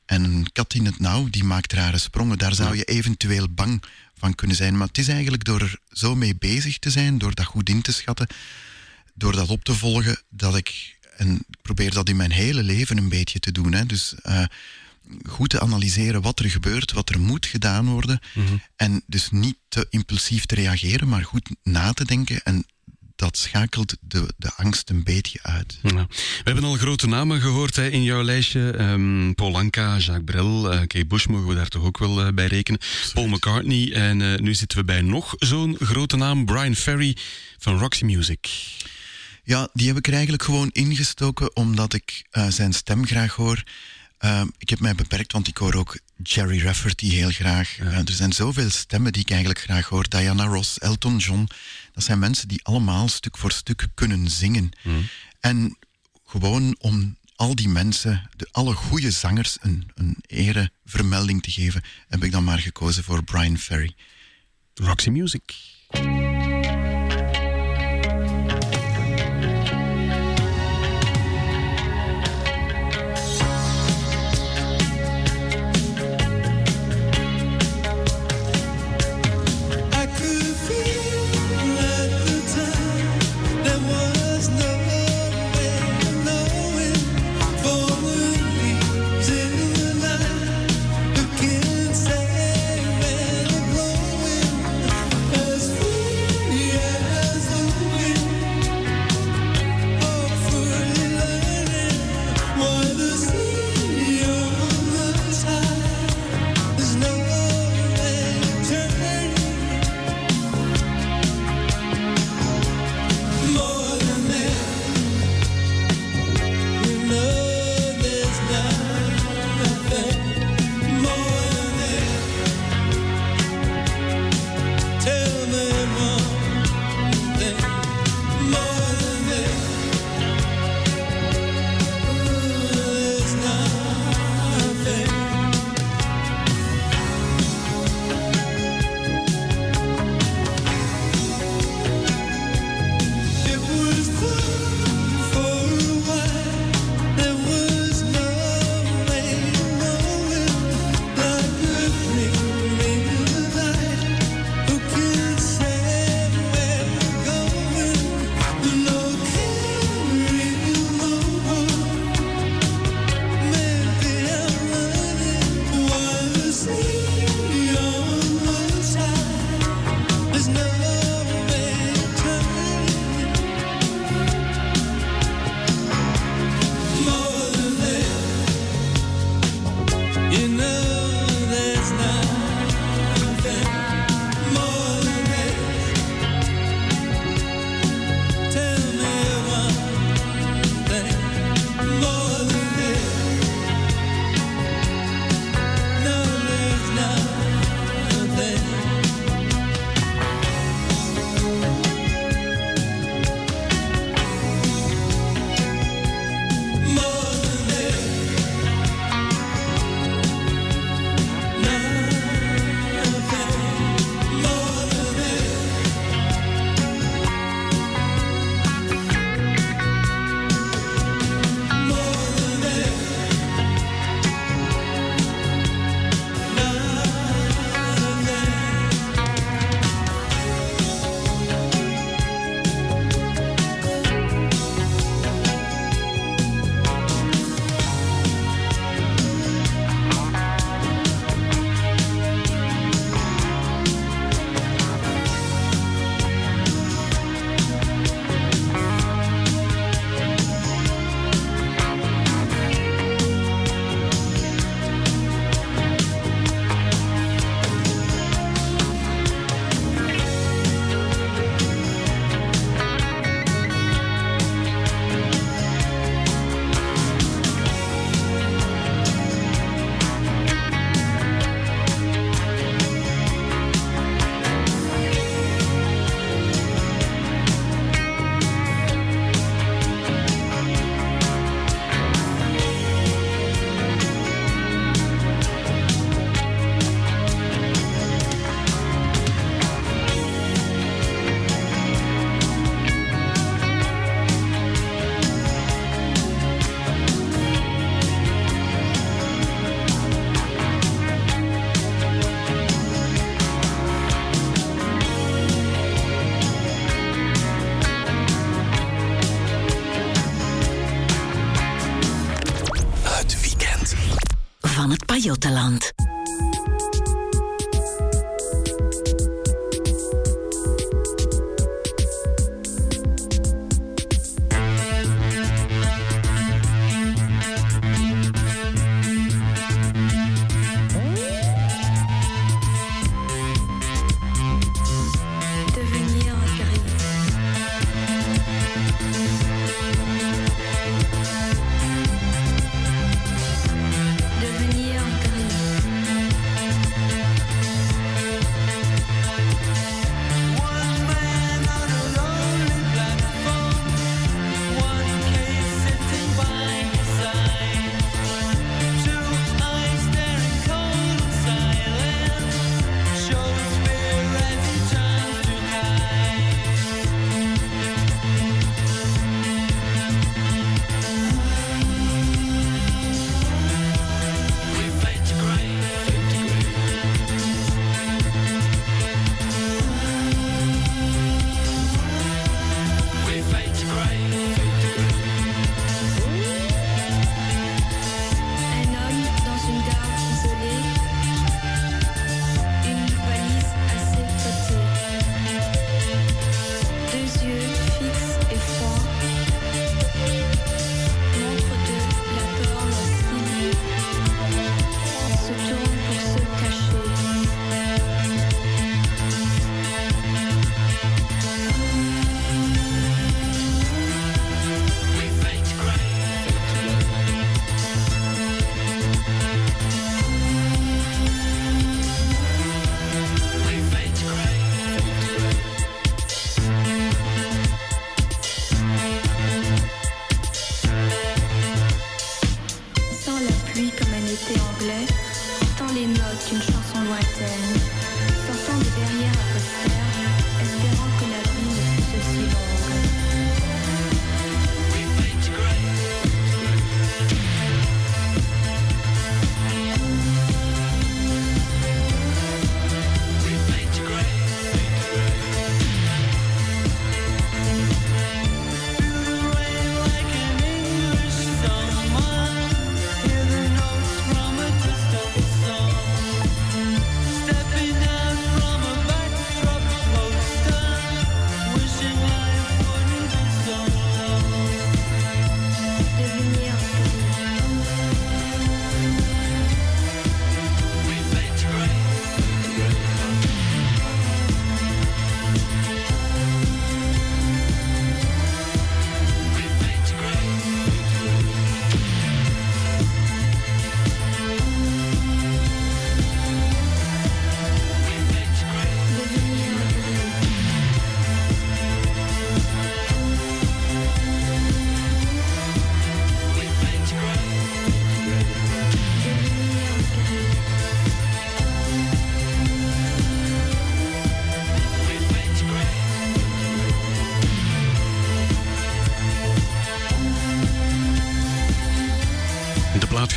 En een kat in het nauw, die maakt rare sprongen. Daar zou je eventueel bang van kunnen zijn. Maar het is eigenlijk door er zo mee bezig te zijn, door dat goed in te schatten, door dat op te volgen, dat ik, en ik probeer dat in mijn hele leven een beetje te doen. Hè. Dus eh, goed te analyseren wat er gebeurt, wat er moet gedaan worden. En dus niet te impulsief te reageren, maar goed na te denken. En dat schakelt de, de angst een beetje uit. Ja. We hebben al grote namen gehoord hè, in jouw lijstje. Ehm Paul Anka, Jacques Brel, Kate Bush mogen we daar toch ook wel eh, bij rekenen. Paul McCartney. En eh, nu zitten we bij nog zo'n grote naam, Brian Ferry van Roxy Music. Ja, die heb ik er eigenlijk gewoon ingestoken omdat ik zijn stem graag hoor. Ehm, ik heb mij beperkt, want ik hoor ook Jerry Rafferty heel graag. Eh, er zijn zoveel stemmen die ik eigenlijk graag hoor. Diana Ross, Elton John. Dat zijn mensen die allemaal stuk voor stuk kunnen zingen. En gewoon om al die mensen, de, alle goede zangers, een, een erevermelding te geven, heb ik dan maar gekozen voor Brian Ferry. Roxy Music.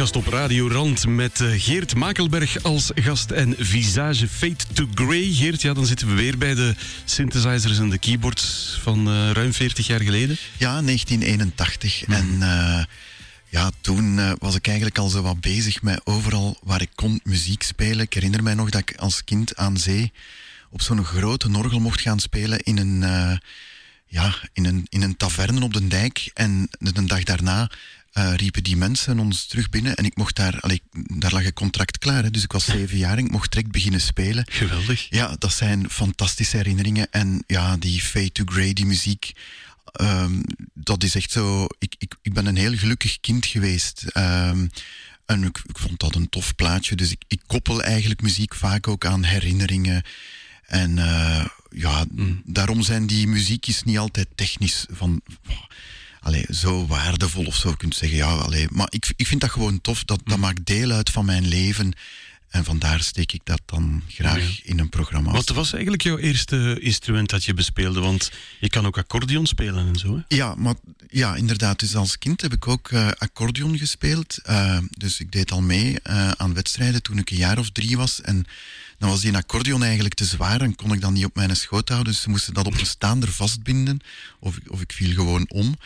Plaatsgast op Radio Rand met eh, Geert Makelberg als gast en Visage Fade to Grey. Geert, ja, dan zitten we weer bij de synthesizers en de keyboards van eh, ruim 40 jaar geleden. Ja, 1981. En eh, ja, toen was ik eigenlijk al zo wat bezig met overal waar ik kon muziek spelen. Ik herinner mij nog dat ik als kind aan zee op zo'n grote orgel mocht gaan spelen in een, ja, in een, in een taverne op de dijk. En de dag daarna eh, riepen die mensen ons terug binnen en ik mocht daar, allee, daar lag een contract klaar. Hè, dus ik was zeven jaar en ik mocht direct beginnen spelen. Geweldig. Ja, dat zijn fantastische herinneringen. En ja, die Fade to Grey, die muziek, ehm, dat is echt zo... Ik, ik, ik ben een heel gelukkig kind geweest. Ehm, en ik, ik vond dat een tof plaatje. Dus ik, ik koppel eigenlijk muziek vaak ook aan herinneringen. En eh, ja, daarom zijn die muziekjes niet altijd technisch van... Allee, zo waardevol of zo, je kunt zeggen. Ja, allee, maar ik, ik vind dat gewoon tof. Dat, dat maakt deel uit van mijn leven. En vandaar steek ik dat dan graag in een programma. Wat was eigenlijk jouw eerste instrument dat je bespeelde? Want je kan ook accordeon spelen en zo. Hè? Ja, maar, ja, inderdaad. Dus als kind heb ik ook eh, accordeon gespeeld. Eh, dus ik deed al mee eh, aan wedstrijden toen ik een jaar of drie was. En dan was die accordeon eigenlijk te zwaar en kon ik dan niet op mijn schoot houden. Dus ze moesten dat op een staander vastbinden. Of, ik- of ik viel gewoon om.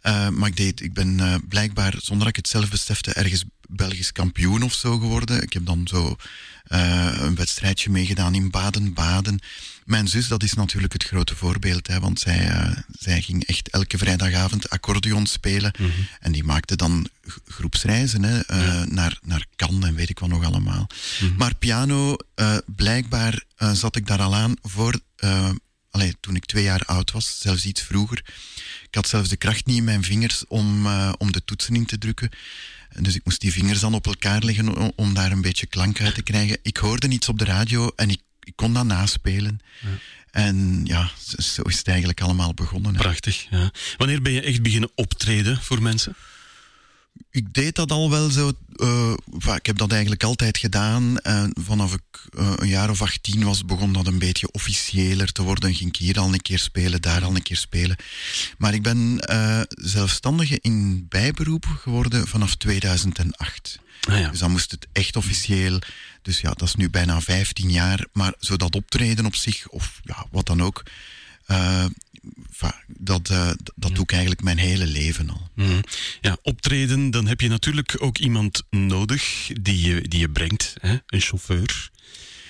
Eh, maar ik, deed, ik ben eh, blijkbaar, zonder dat ik het zelf besefte, ergens Belgisch kampioen of zo geworden. Ik heb dan zo eh, een wedstrijdje meegedaan in Baden-Baden. Mijn zus, dat is natuurlijk het grote voorbeeld, hè, want zij, eh, zij ging echt elke vrijdagavond accordeon spelen. En die maakte dan groepsreizen hè, eh, naar, naar Cannes en weet ik wat nog allemaal. Maar piano, eh, blijkbaar zat ik daar al aan voor, allee, toen ik twee jaar oud was, zelfs iets vroeger. Ik had zelfs de kracht niet in mijn vingers om, om de toetsen in te drukken. En Dus ik moest die vingers dan op elkaar leggen om daar een beetje klank uit te krijgen. Ik hoorde iets op de radio en ik, ik kon dat naspelen. En ja, zo- is het eigenlijk allemaal begonnen. hè. Prachtig. Ja. Wanneer ben je echt beginnen optreden voor mensen? Ik deed dat al wel zo. eh, ik heb dat eigenlijk altijd gedaan. En vanaf ik eh, een jaar of 18 was, begon dat een beetje officiëler te worden. Ging ik hier al een keer spelen, daar al een keer spelen. Maar ik ben eh, zelfstandige in bijberoep geworden vanaf 2008. Ah ja. Dus dan moest het echt officieel. Dus ja, dat is nu bijna 15 jaar. Maar zo dat optreden op zich, of ja, wat dan ook. eh, dat, eh, dat doe ik eigenlijk mijn hele leven al. Mhm. Ja, optreden, dan heb je natuurlijk ook iemand nodig die je, die je brengt, hè? een chauffeur.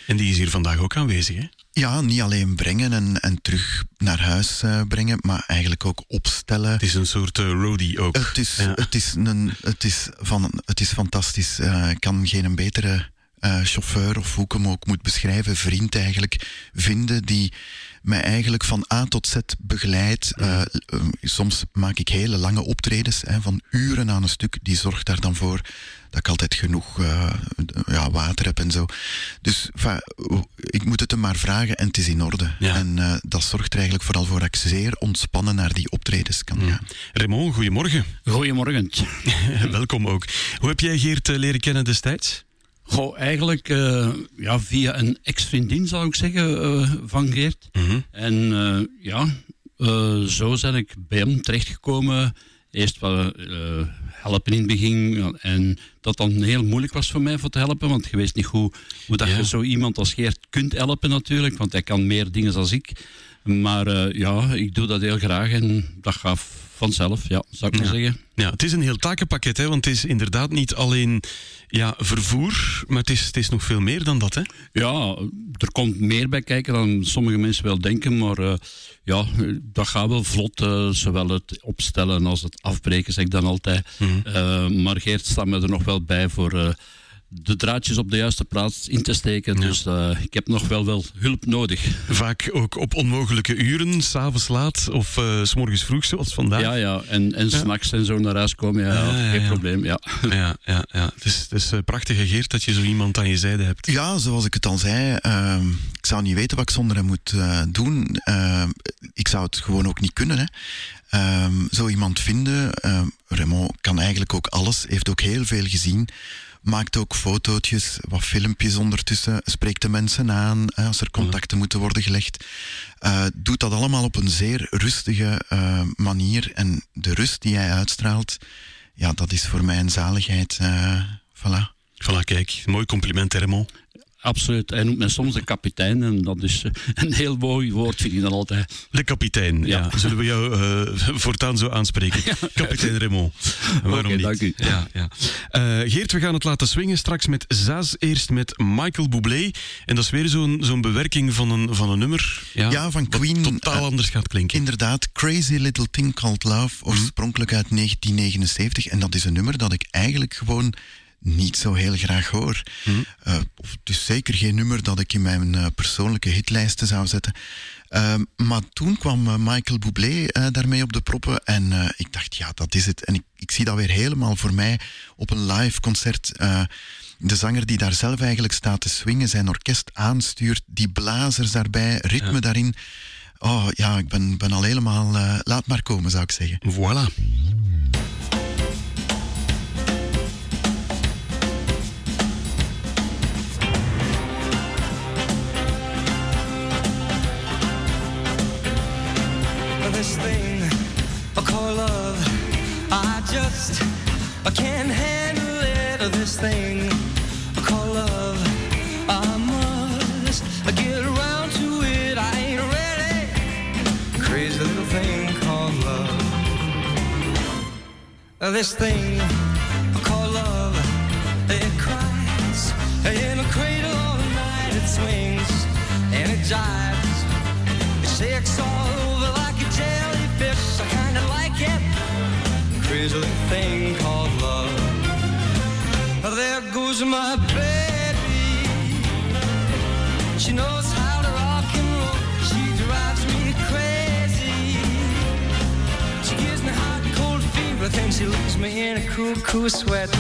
En die is hier vandaag ook aanwezig. Hè? Ja, niet alleen brengen en, en terug naar huis eh, brengen, maar eigenlijk ook opstellen. Het is een soort eh, roadie ook. Het is, Ja. het is, een, het is, van, het is fantastisch. Ik kan geen betere eh, chauffeur, of hoe ik hem ook moet beschrijven, vriend eigenlijk, vinden die mij eigenlijk van A tot Z begeleidt. Eh, eh, soms maak ik hele lange optredens hè, van uren aan een stuk. Die zorgt daar dan voor dat ik altijd genoeg eh, ja, water heb en zo. Dus ik moet het hem maar vragen en het is in orde. Ja. En eh, dat zorgt er eigenlijk vooral voor dat ik zeer ontspannen naar die optredens kan gaan. Raymond, goedemorgen. Goedemorgen. [LAUGHS] Welkom ook. Hoe heb jij Geert leren kennen destijds? Goh, eigenlijk eh, ja, via een ex-vriendin zou ik zeggen eh, van Geert. Mhm. En eh, ja, zo ben ik bij hem terechtgekomen. Eerst wat helpen in het begin. En dat dan heel moeilijk was voor mij voor te helpen. Want je wist niet hoe, hoe dat Ja. je zo iemand als Geert kunt helpen natuurlijk. Want hij kan meer dingen dan ik. Maar ja, ik doe dat heel graag. En dat gaat vanzelf, ja, zou ik maar zeggen. Ja, het is een heel takenpakket, hè, want het is inderdaad niet alleen ja, vervoer, maar het is, het is nog veel meer dan dat. Hè? Ja, er komt meer bij kijken dan sommige mensen wel denken, maar eh, ja, dat gaat wel vlot, eh, zowel het opstellen als het afbreken, zeg ik dan altijd. Eh, maar Geert staat me er nog wel bij voor de draadjes op de juiste plaats in te steken, dus eh, ik heb nog wel, wel hulp nodig. Vaak ook op onmogelijke uren, s'avonds laat of eh, s s'morgens vroeg, zoals vandaag. Ja, ja, en, en s'nachts en zo naar huis komen, ja, Ja, ja, geen ja. probleem, ja. Ja, ja, ja. Het is, het is eh, prachtig, Geert, dat je zo iemand aan je zijde hebt. Ja, zoals ik het al zei, ehm, ik zou niet weten wat ik zonder hem moet eh, doen. Ehm, ik zou het gewoon ook niet kunnen. Hè. Ehm, zo iemand vinden, ehm Raymond kan eigenlijk ook alles, heeft ook heel veel gezien. Maakt ook fotootjes, wat filmpjes ondertussen, spreekt de mensen aan als er contacten moeten worden gelegd. Eh, doet dat allemaal op een zeer rustige eh, manier. En de rust die hij uitstraalt, ja, dat is voor mij een zaligheid. eh voilà. Voilà, kijk, mooi compliment, Raymond. Absoluut. Hij noemt mij soms de kapitein en dat is eh, een heel mooi woord, vind ik dan altijd. De kapitein, ja. Ja. Zullen we jou eh, voortaan zo aanspreken? [LAUGHS] Kapitein Raymond. Waarom niet? dank u. Ja, ja. Eh, Geert, we gaan het laten swingen straks met Zaz. Eerst met Michael Bublé. En dat is weer zo'n zo'n bewerking van een, van een nummer. Ja, Ja, van Queen, totaal anders gaat klinken. Inderdaad, Crazy Little Thing Called Love, oorspronkelijk uit 1979. En dat is een nummer dat ik eigenlijk gewoon niet zo heel graag hoor. Of het is zeker geen nummer dat ik in mijn eh, persoonlijke hitlijsten zou zetten. Ehm, maar toen kwam eh, Michael Bublé eh, daarmee op de proppen en ik dacht, ja, dat is het. En ik, ik zie dat weer helemaal voor mij op een live concert. de zanger die daar zelf eigenlijk staat te swingen, zijn orkest aanstuurt, die blazers daarbij, ritme daarin. Oh ja, ik ben, ben al helemaal... laat maar komen, zou ik zeggen. Voilà. This thing I call love. I just I can't handle it. This thing I call love. I must get around to it. I ain't ready. Crazy little thing called love. This thing I call love. It cries in a cradle all night. It swings and it jives. Little thing called love. There goes my baby. She knows how to rock and roll. She drives me crazy. She gives me hot, cold fever, then she leaves me in a cool, cool sweat.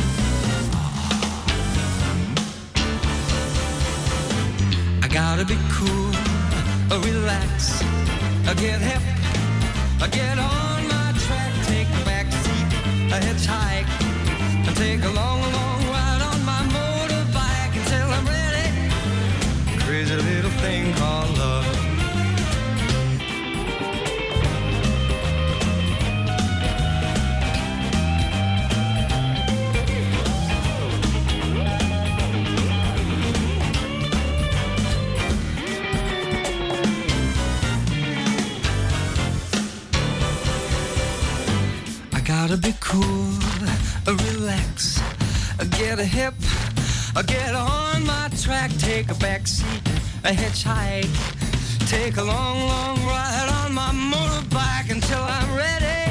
I gotta be cool, relax, get hip, I get on I hitchhike, I take a long, long ride on my motorbike until I'm ready. Crazy little thing called love. Get a hip, I get on my track, take a back seat, a hitchhike, take a long, long ride on my motorbike until I'm ready.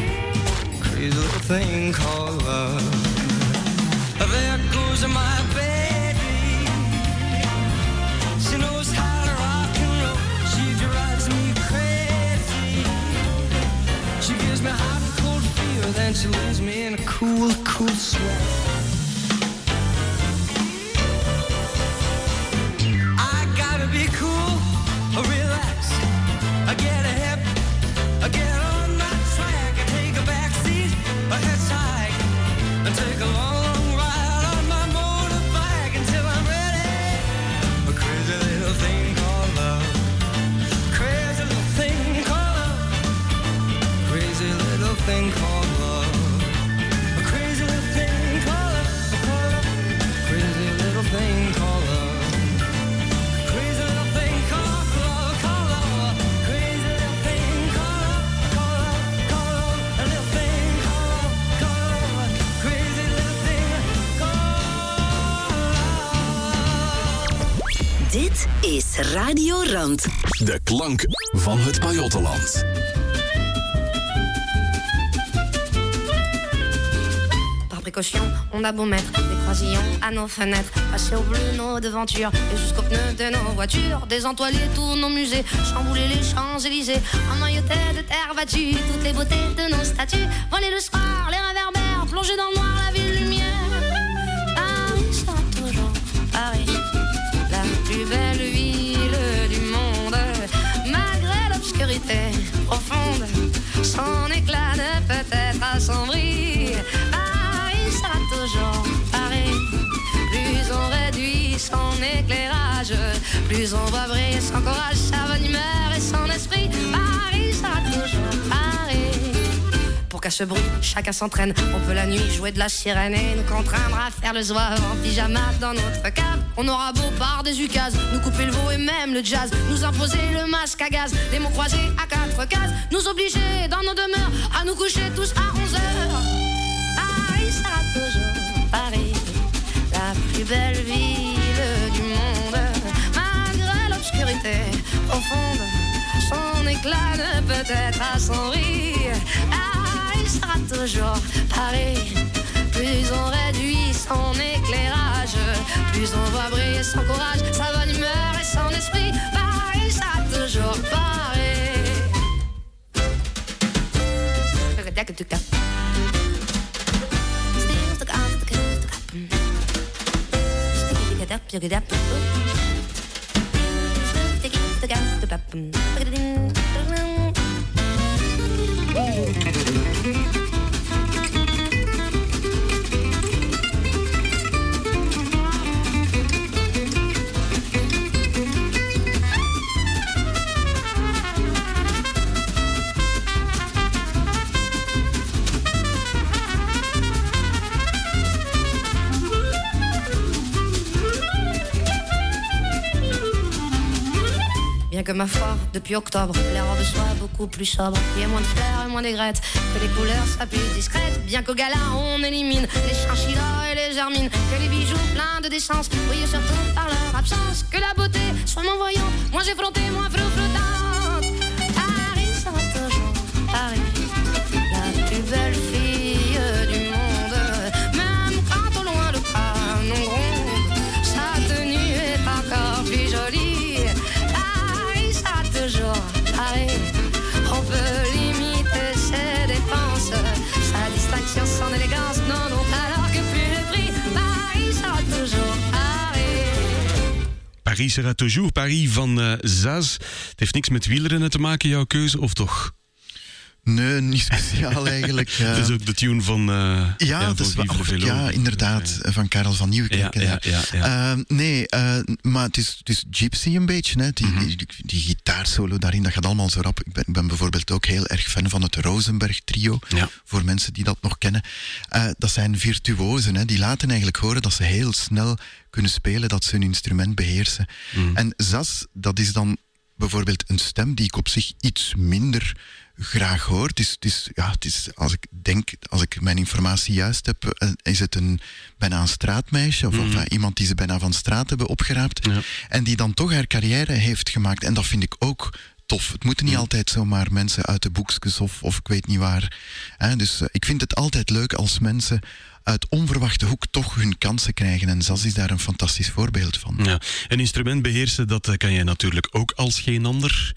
Crazy little thing called love. There goes my baby. She knows how to rock and roll. She drives me crazy. She gives me hot and cold fever, then she leaves me in a cool, cool sweat. Is Radio Rand. De klank van het Pajottenland. Par précaution, on a beau mettre des croisillons à nos fenêtres, passer au bleu nos devantures et jusqu'aux pneus de nos voitures, désentoiler tous nos musées, chambouler les Champs-Élysées, emmailloter de terre battue toutes les beautés de nos statues, voler le soir, les réverbères, plonger dans le noir profonde, son éclat ne peut être assombri. Paris sera toujours Paris. Plus on réduit son éclairage, plus on voit briller son courage, sa bonne humeur et son esprit. Qu'à ce bruit, chacun s'entraîne. On peut la nuit jouer de la sirène et nous contraindre à faire le zouave en pyjama dans notre cave. On aura beau par des ukases, nous couper le veau et même le jazz, nous imposer le masque à gaz, des mots croisés à quatre cases, nous obliger dans nos demeures à nous coucher tous à 11 heures. Paris sera toujours Paris, la plus belle ville du monde, malgré l'obscurité profonde. Son éclat ne peut être assombri. Paris sera toujours pareil. Plus on réduit son éclairage, plus on voit briller son courage, sa bonne humeur et son esprit. Pareil, ça toujours pareil. Depuis octobre, les robes soient beaucoup plus sobres. Il y a moins de fleurs et moins d'aigrettes, que les couleurs soient plus discrètes. Bien qu'au gala, on élimine les chinchillas et les hermines. Que les bijoux pleins de décence brillent surtout par leur absence. Que la beauté soit moins voyante, moins effrontée, moins flou Paris sera toujours Paris van eh, Zaz. Het heeft niks met wielrennen te maken, jouw keuze, of toch? Nee, niet speciaal [LAUGHS] eigenlijk. Het is ook de tune van. eh, Ja, dat is wel, ja, inderdaad, van Karel van Nieuwkerk. Ja. Ehm, nee, eh, maar het is, het is Gypsy een beetje. Hè. Die, Mhm. die, die, die gitaarsolo daarin, dat gaat allemaal zo rap. Ik ben, ben bijvoorbeeld ook heel erg fan van het Rosenberg trio. Voor mensen die dat nog kennen. Eh, dat zijn virtuosen. Hè. Die laten eigenlijk horen dat ze heel snel kunnen spelen, dat ze hun instrument beheersen. Mhm. En Zas, dat is dan bijvoorbeeld een stem die ik op zich iets minder graag hoor. Het is, het is, ja, het is, als ik denk, als ik mijn informatie juist heb, eh, is het een, bijna een straatmeisje, of, of, Mhm. eh, iemand die ze bijna van straat hebben opgeraapt, en die dan toch haar carrière heeft gemaakt. En dat vind ik ook tof. Het moeten niet altijd zomaar mensen uit de boekjes of, of ik weet niet waar. Hè? Dus eh, ik vind het altijd leuk als mensen uit onverwachte hoek toch hun kansen krijgen. En Zaz is daar een fantastisch voorbeeld van. Ja. Een instrument beheersen, dat kan jij natuurlijk ook als geen ander.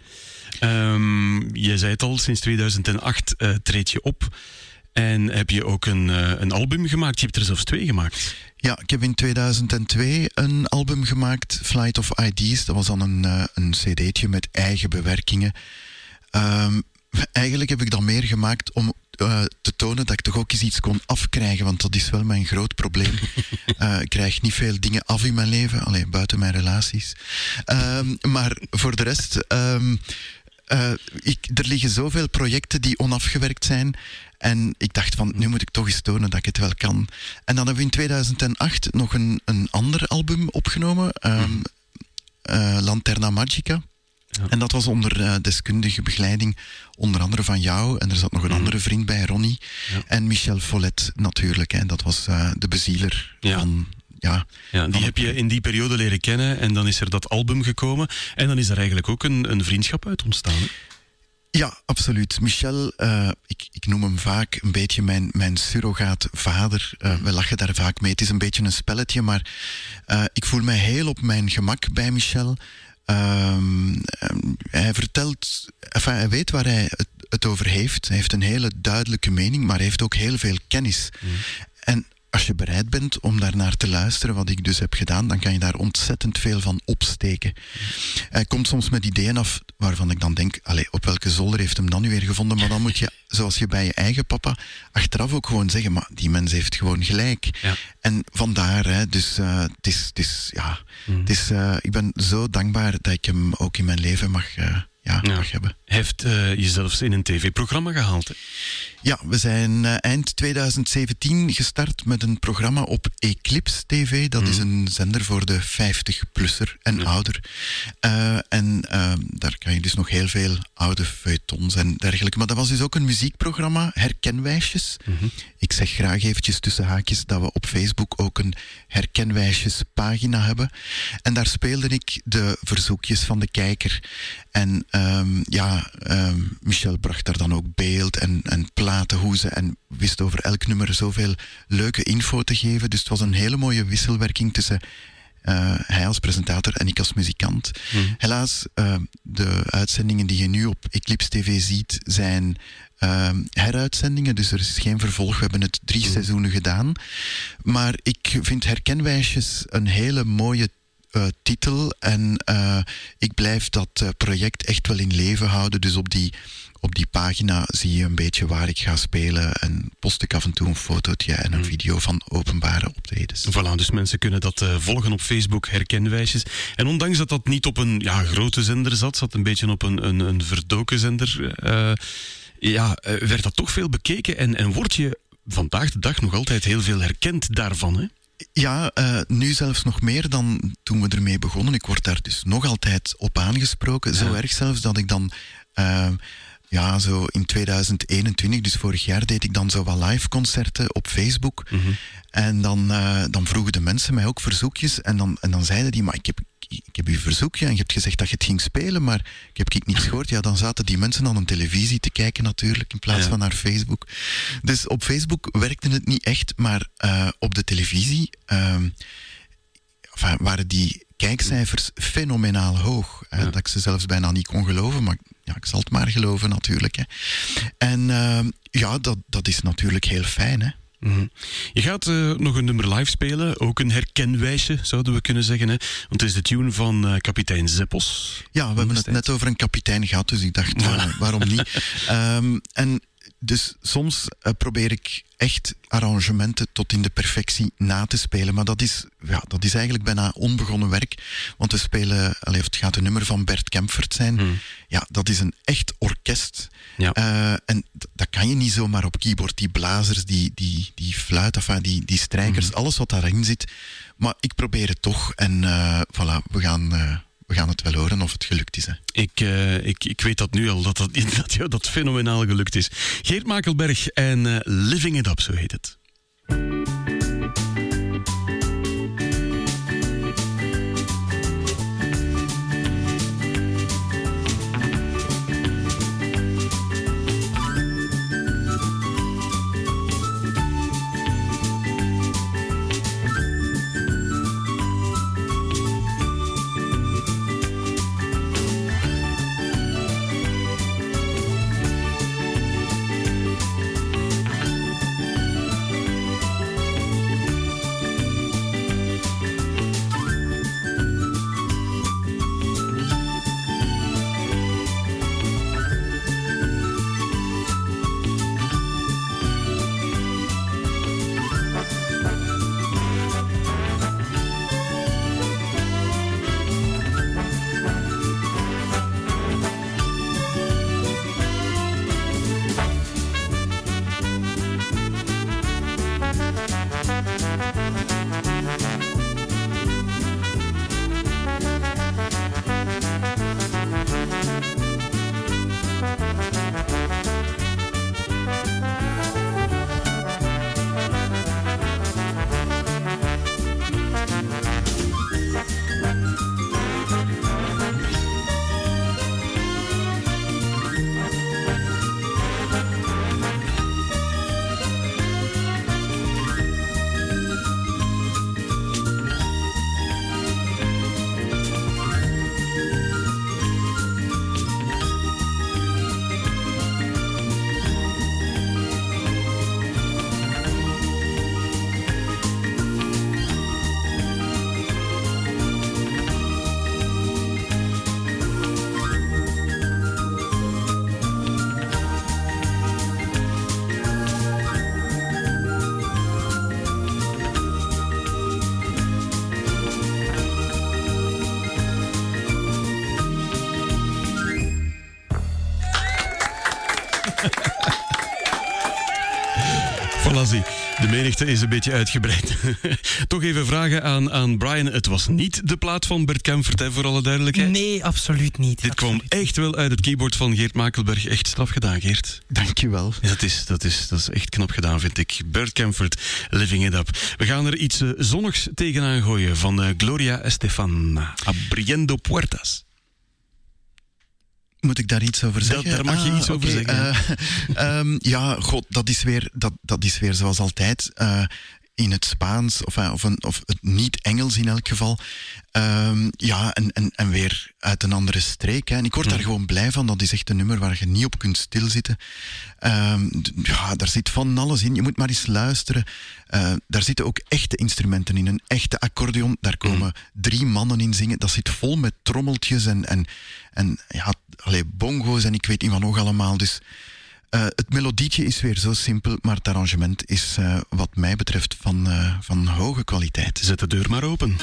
Ehm je zei het al, sinds 2008 eh, treed je op. En heb je ook een, eh, een album gemaakt? Je hebt er zelfs twee gemaakt. Ja, ik heb in 2002 een album gemaakt, Flight of IDs. Dat was dan een, eh, een cd'tje met eigen bewerkingen. Ehm, eigenlijk heb ik dat meer gemaakt om te tonen dat ik toch ook eens iets kon afkrijgen, want dat is wel mijn groot probleem. [LAUGHS] Ik krijg niet veel dingen af in mijn leven, alleen buiten mijn relaties. Ehm, maar voor de rest, eh, ik, er liggen zoveel projecten die onafgewerkt zijn. En ik dacht van, nu moet ik toch eens tonen dat ik het wel kan. En dan hebben we in 2008 nog een, een ander album opgenomen, ehm, eh, Lanterna Magica. En dat was onder eh, deskundige begeleiding, onder andere van jou. En er zat nog een andere vriend bij, Ronnie. En Michel Follet natuurlijk. Hè. Dat was de bezieler van... Ja, Ja, die heb je in die periode leren kennen en dan is er dat album gekomen. En dan is er eigenlijk ook een, een vriendschap uit ontstaan. hè? Ja, absoluut. Michel, eh, ik, ik noem hem vaak een beetje mijn, mijn surrogaat vader. Eh, we lachen daar vaak mee. Het is een beetje een spelletje, maar eh, ik voel mij heel op mijn gemak bij Michel. Ehm, hij vertelt, enfin, hij weet waar hij het, het over heeft. Hij heeft een hele duidelijke mening, maar hij heeft ook heel veel kennis. En als je bereid bent om daar naar te luisteren, wat ik dus heb gedaan, dan kan je daar ontzettend veel van opsteken. Hij komt soms met ideeën af waarvan ik dan denk, allee, op welke zolder heeft hem dan nu weer gevonden? Maar dan moet je, zoals je bij je eigen papa, achteraf ook gewoon zeggen, maar die mens heeft gewoon gelijk. En vandaar, hè, dus eh, het is, het is, ja, het is, eh, ik ben zo dankbaar dat ik hem ook in mijn leven mag, eh, ja, mag hebben. Hij heeft je zelfs in een tv-programma gehaald. Hè? Ja, we zijn eh, eind 2017 gestart met een programma op Eclipse TV. Dat is een zender voor de 50-plusser en ouder. Eh, en eh, daar kan je dus nog heel veel oude feuilletons en dergelijke. Maar dat was dus ook een muziekprogramma, Herkenwijsjes. Ik zeg graag eventjes tussen haakjes dat we op Facebook ook een Herkenwijsjes-pagina hebben. En daar speelde ik de verzoekjes van de kijker. En ehm, ja, ehm, Michel bracht daar dan ook beeld en, en platenhoezen en wist over elk nummer zoveel leuke info te geven. Dus het was een hele mooie wisselwerking tussen eh, hij als presentator en ik als muzikant. Helaas, eh, de uitzendingen die je nu op Eclipse TV ziet, zijn eh, heruitzendingen, dus er is geen vervolg. We hebben het drie seizoenen gedaan. Maar ik vind Herkenwijsjes een hele mooie titel. En ik blijf dat project echt wel in leven houden. Dus op die, op die pagina zie je een beetje waar ik ga spelen. En post ik af en toe een fotootje en een video van openbare optredens. Voilà, dus mensen kunnen dat eh, volgen op Facebook, herkenwijsjes. En ondanks dat dat niet op een ja, grote zender zat, zat een beetje op een, een, een verdoken zender, eh, ja, eh, werd dat toch veel bekeken en, en word je vandaag de dag nog altijd heel veel herkend daarvan. Hè? Ja, nu zelfs nog meer dan toen we ermee begonnen. Ik word daar dus nog altijd op aangesproken. Zo erg zelfs dat ik dan... ja, zo in 2021, dus vorig jaar, deed ik dan zo wat live concerten op Facebook. En dan, eh, dan vroegen de mensen mij ook verzoekjes. En dan, en dan zeiden die, maar ik heb, ik heb uw verzoekje en je hebt gezegd dat je het ging spelen, maar ik heb ik niets gehoord. Ja, dan zaten die mensen aan een televisie te kijken natuurlijk, in plaats van naar Facebook. Dus op Facebook werkte het niet echt, maar eh, op de televisie ehm, waren die kijkcijfers fenomenaal hoog. hè, Dat ik ze zelfs bijna niet kon geloven, maar ja, ik zal het maar geloven natuurlijk. Hè. En ehm, ja, dat, dat is natuurlijk heel fijn. Hè. Mhm. Je gaat eh, nog een nummer live spelen, ook een herkenwijsje zouden we kunnen zeggen. Hè? Want het is de tune van eh, kapitein Zeppos. Ja, we hebben het net over een kapitein gehad, dus ik dacht, [LAUGHS] eh, waarom niet? Ehm, en dus soms eh, probeer ik echt arrangementen tot in de perfectie na te spelen. Maar dat is, ja, dat is eigenlijk bijna onbegonnen werk. Want we spelen, allee, of het gaat een nummer van Bert Kempfert zijn. Ja, dat is een echt orkest. Eh, en dat kan je niet zomaar op keyboard. Die blazers, die, die, die fluit, enfin, die, die strijkers, alles wat daarin zit. Maar ik probeer het toch. En eh, voilà, we gaan, we gaan het wel horen of het gelukt is. Hè. Ik, eh, ik, ik weet dat nu al, dat dat, [LAUGHS] dat, fenomenaal gelukt is. Geert Makelberg en eh, Living It Up, zo heet het. Menigte is een beetje uitgebreid. [LAUGHS] Toch even vragen aan, aan Brian. Het was niet de plaat van Bert Kemfert, hè, voor alle duidelijkheid. Nee, absoluut niet. Dit kwam echt wel uit het keyboard van Geert Makelberg. Echt straf gedaan, Geert. Dankjewel. Ja, dat, is, dat, is, dat is echt knap gedaan, vind ik. Bert Kemfert, Living It Up. We gaan er iets eh, zonnigs tegenaan gooien van eh, Gloria Estefan. Abriendo Puertas. Moet ik daar iets over Dat- zeggen? daar mag je Ah, iets over zeggen. eh, [LAUGHS] ehm, ja, god, dat is weer, dat, dat is weer zoals altijd. eh, in het Spaans, of, eh, of, een, of het niet-Engels in elk geval. Ehm, ja, en, en, en weer uit een andere streek. Hè. En ik word daar gewoon blij van. Dat is echt een nummer waar je niet op kunt stilzitten. Ehm, ja, daar zit van alles in. Je moet maar eens luisteren. Eh, daar zitten ook echte instrumenten in. Een echte accordeon. Daar komen drie mannen in zingen. Dat zit vol met trommeltjes en, en, en ja, allee, bongo's en ik weet niet wat nog allemaal. Dus eh, het melodietje is weer zo simpel, maar het arrangement is eh, wat mij betreft van, eh, van hoge kwaliteit. Zet de deur maar open.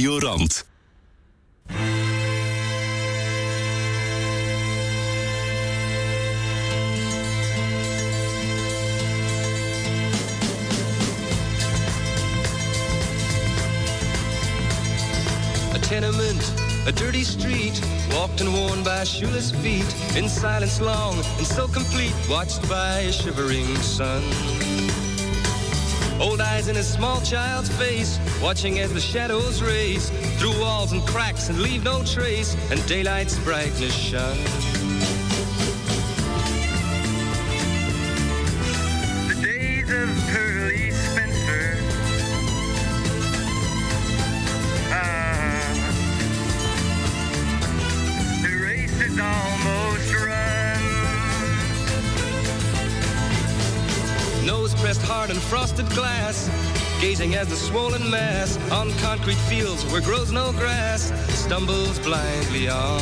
Radio Rand. A tenement, a dirty street, walked and worn by shoeless feet, in silence long and so complete, watched by a shivering sun. Old eyes in a small child's face, watching as the shadows race through walls and cracks and leave no trace, and daylight's brightness shine. Gazing as the swollen mass on concrete fields where grows no grass stumbles blindly on.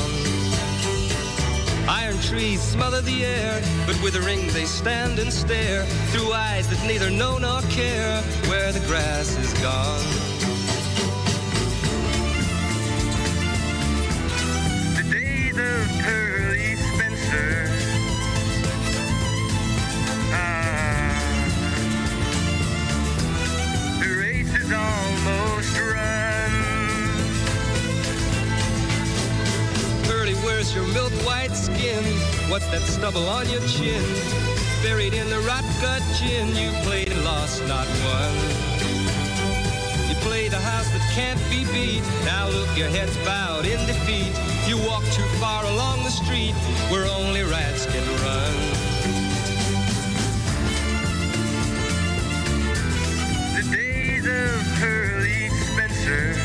Iron trees smother the air, but withering they stand and stare through eyes that neither know nor care where the grass is gone. That stubble on your chin? Buried in the rot gut gin, you played and lost, not won. You play the house that can't be beat. Now look, your head's bowed in defeat. You walk too far along the street where only rats can run. The days of Pearly Spencer.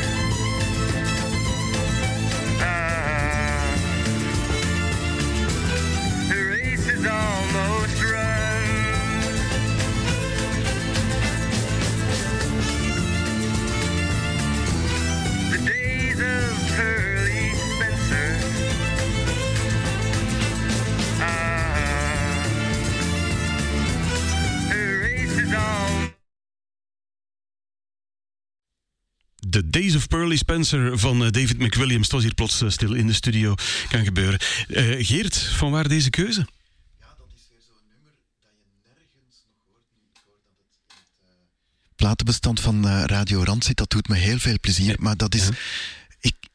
Pearly Spencer van eh, David McWilliams. Was hier plots eh, stil in de studio. Kan gebeuren. Eh, Geert, van waar deze keuze? platenbestand van Radio Rand zit, dat doet me heel veel plezier. Maar dat is.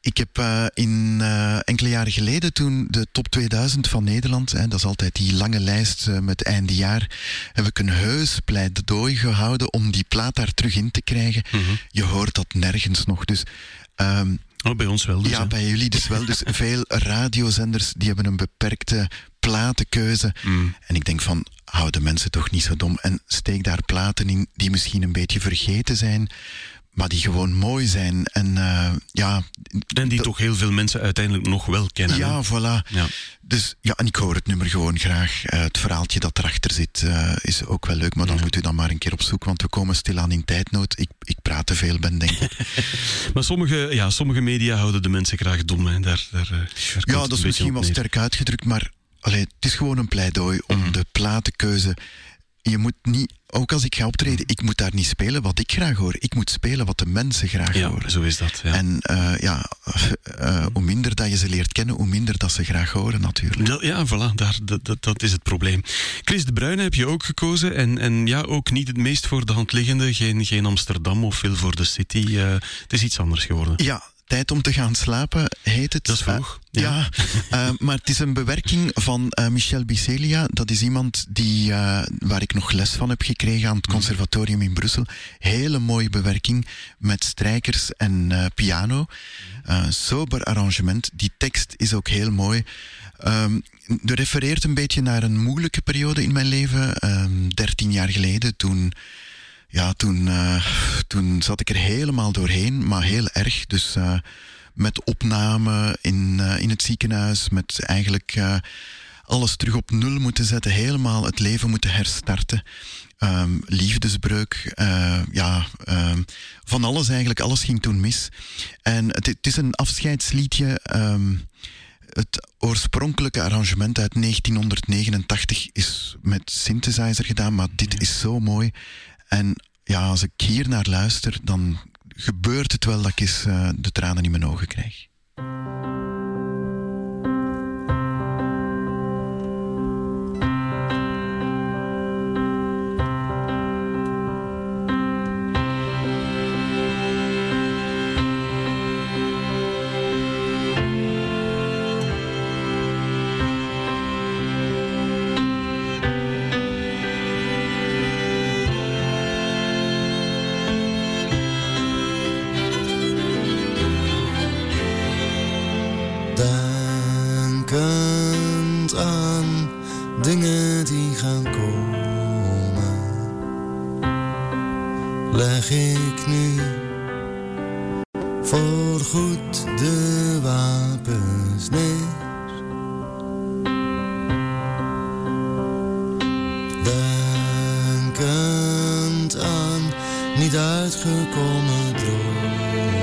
Ik, heb eh, in eh, enkele jaren geleden, toen de top 2000 van Nederland, hè, dat is altijd die lange lijst eh, met einde jaar, heb ik een heus pleidooi gehouden om die plaat daar terug in te krijgen. Je hoort dat nergens nog. Dus. ehm, Oh, bij ons wel dus. ja, hè. bij jullie dus wel. Dus veel radiozenders die hebben een beperkte platenkeuze. Mm. En ik denk van, hou de mensen toch niet zo dom. En steek daar platen in die misschien een beetje vergeten zijn, maar die gewoon mooi zijn. En eh, ja... En die toch heel veel mensen uiteindelijk nog wel kennen. hè? Ja, voilà. Ja. Dus ja, en ik hoor het nummer gewoon graag. Eh, het verhaaltje dat erachter zit eh, is ook wel leuk, maar dan moet u dan maar een keer op zoek, want we komen stilaan in tijdnood. Ik, ik praat te veel, ben denk ik. [LAUGHS] Maar sommige, ja, sommige media houden de mensen graag dom. Hè. Daar, daar, Ja, dat is misschien wel sterk uitgedrukt, maar allee, het is gewoon een pleidooi om de platenkeuze. Je moet niet, ook als ik ga optreden, ik moet daar niet spelen wat ik graag hoor. Ik moet spelen wat de mensen graag Ja, horen. zo is dat. Ja. En eh, ja, eh, hoe minder dat je ze leert kennen, hoe minder dat ze graag horen natuurlijk. Ja, ja, voilà, daar, dat, dat, is het probleem. Chris de Bruyne heb je ook gekozen. En, en ja, ook niet het meest voor de hand liggende. Geen, geen Amsterdam of veel voor de City. Eh, het is iets anders geworden. Ja, Tijd om te gaan slapen heet het. Dat is vroeg. Eh, ja, [LAUGHS] eh, maar het is een bewerking van eh, Michel Bicelia. Dat is iemand die, waar ik nog les van heb gekregen aan het Mhm. conservatorium in Brussel. Hele mooie bewerking met strijkers en piano. Eh, sober arrangement. Die tekst is ook heel mooi. Um, er refereert een beetje naar een moeilijke periode in mijn leven. Ehm, Dertien jaar geleden, toen ja, toen, eh, toen zat ik er helemaal doorheen, maar heel erg. Dus eh, met opname in, eh, in het ziekenhuis, met eigenlijk alles terug op nul moeten zetten, helemaal het leven moeten herstarten. Ehm, liefdesbreuk, ja, ehm, van alles eigenlijk, alles ging toen mis. En het, het is een afscheidsliedje. ehm, het oorspronkelijke arrangement uit 1989 is met synthesizer gedaan, maar dit is zo mooi. En ja, als ik hier naar luister, dan gebeurt het wel dat ik eens eh, de tranen in mijn ogen krijg. Niet uitgekomen. Droom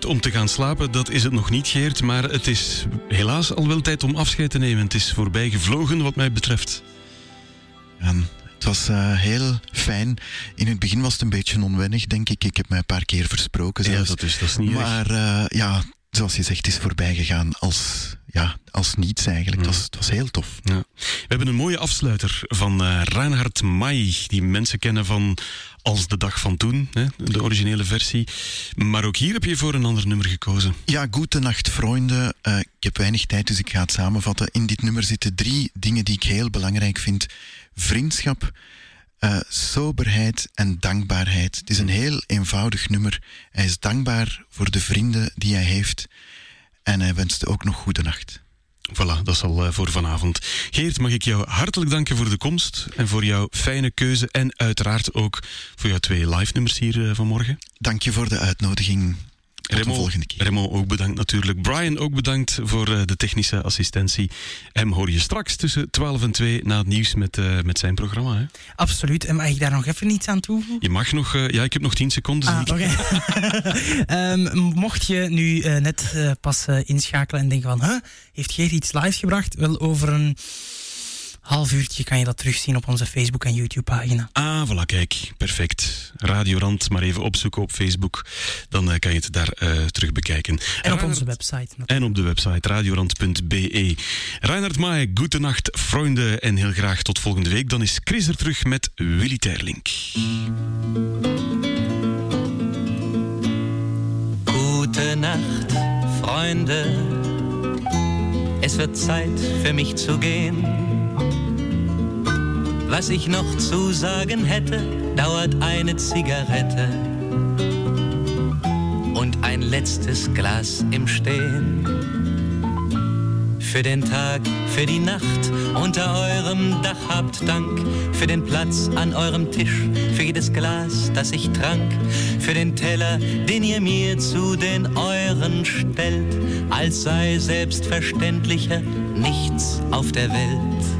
tijd om te gaan slapen, dat is het nog niet, Geert. Maar het is helaas al wel tijd om afscheid te nemen. Het is voorbij gevlogen wat mij betreft. Het was eh, heel fijn. In het begin was het een beetje onwennig, denk ik. Ik heb mij een paar keer versproken Ja, dat is- dat is niet Maar eh, ja, zoals je zegt, het is voorbij gegaan als, ja, als niets eigenlijk. Het, was, het was heel tof. Ja. We hebben een mooie afsluiter van eh Reinhard May, die mensen kennen van Als de Dag van Toen, hè, de originele versie. Maar ook hier heb je voor een ander nummer gekozen. Ja, goedenacht vrienden. Eh, ik heb weinig tijd, dus ik ga het samenvatten. In dit nummer zitten drie dingen die ik heel belangrijk vind. Vriendschap, eh, soberheid en dankbaarheid. Het is een heel eenvoudig nummer. Hij is dankbaar voor de vrienden die hij heeft. En hij wenst ook nog goedenacht. Voilà, dat is al eh, voor vanavond. Geert, mag ik jou hartelijk danken voor de komst en voor jouw fijne keuze en uiteraard ook voor jouw twee live nummers hier eh, vanmorgen. Dank je voor de uitnodiging. Remo, volgende keer. Remo ook bedankt natuurlijk. Brian ook bedankt voor eh, de technische assistentie. Hem hoor je straks tussen 12 en 2 na het nieuws met, eh, met zijn programma. Hè? Absoluut. En mag ik daar nog even iets aan toevoegen? Je mag nog, eh, ja, ik heb nog 10 seconden. Ah, zie ik. oké. [LAUGHS] Ehm, mocht je nu eh, net eh, pas eh, inschakelen en denken van... Huh, heeft Geert iets live gebracht? Wel, over een half uurtje kan je dat terugzien op onze Facebook- en YouTube-pagina. Ah, voilà, kijk. Perfect. Radiorand, maar even opzoeken op Facebook. Dan eh, kan je het daar eh, terug bekijken. En op onze website. En op de website radiorand.be. Reinhard Maaij, goedenacht, vrienden. En heel graag tot volgende week. Dan is Chris er terug met Willy Terlink. Gute Nacht, Freunde. Es wird Zeit für mich zu gehen. Was ich noch zu sagen hätte, dauert eine Zigarette und ein letztes Glas im Stehen. Für den Tag, für die Nacht unter eurem Dach habt Dank. Für den Platz an eurem Tisch, für jedes Glas, das ich trank. Für den Teller, den ihr mir zu den euren stellt. Als sei selbstverständlicher nichts auf der Welt.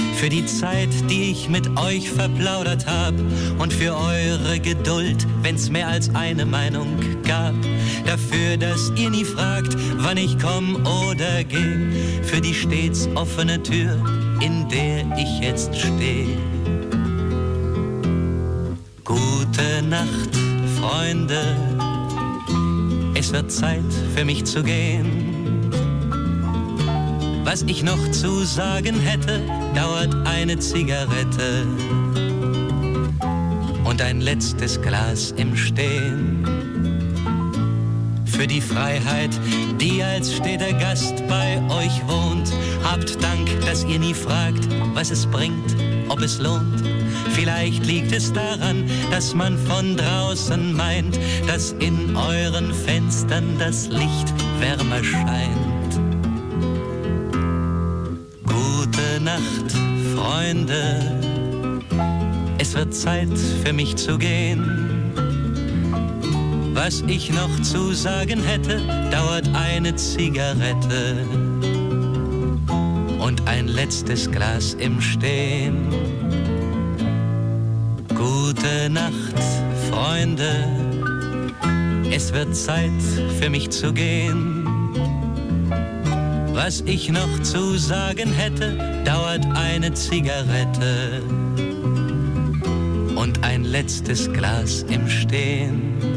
für die Zeit, die ich mit euch verplaudert hab und für eure Geduld, wenn's mehr als eine Meinung gab. Dafür, dass ihr nie fragt, wann ich komm oder geh. Für die stets offene Tür, in der ich jetzt stehe. Gute Nacht, Freunde. Es wird Zeit für mich zu gehen. Was ich noch zu sagen hätte, dauert eine Zigarette und ein letztes Glas im Stehen. Für die Freiheit, die als steter Gast bei euch wohnt, habt Dank, dass ihr nie fragt, was es bringt, ob es lohnt. Vielleicht liegt es daran, dass man von draußen meint, dass in euren Fenstern das Licht wärmer scheint. Nacht, Freunde. Es wird Zeit für mich zu gehen. Was ich noch zu sagen hätte, dauert eine Zigarette und ein letztes Glas im Stehen. Gute Nacht, Freunde. Es wird Zeit für mich zu gehen. Was ich noch zu sagen hätte, dauert eine Zigarette und ein letztes Glas im Stehen.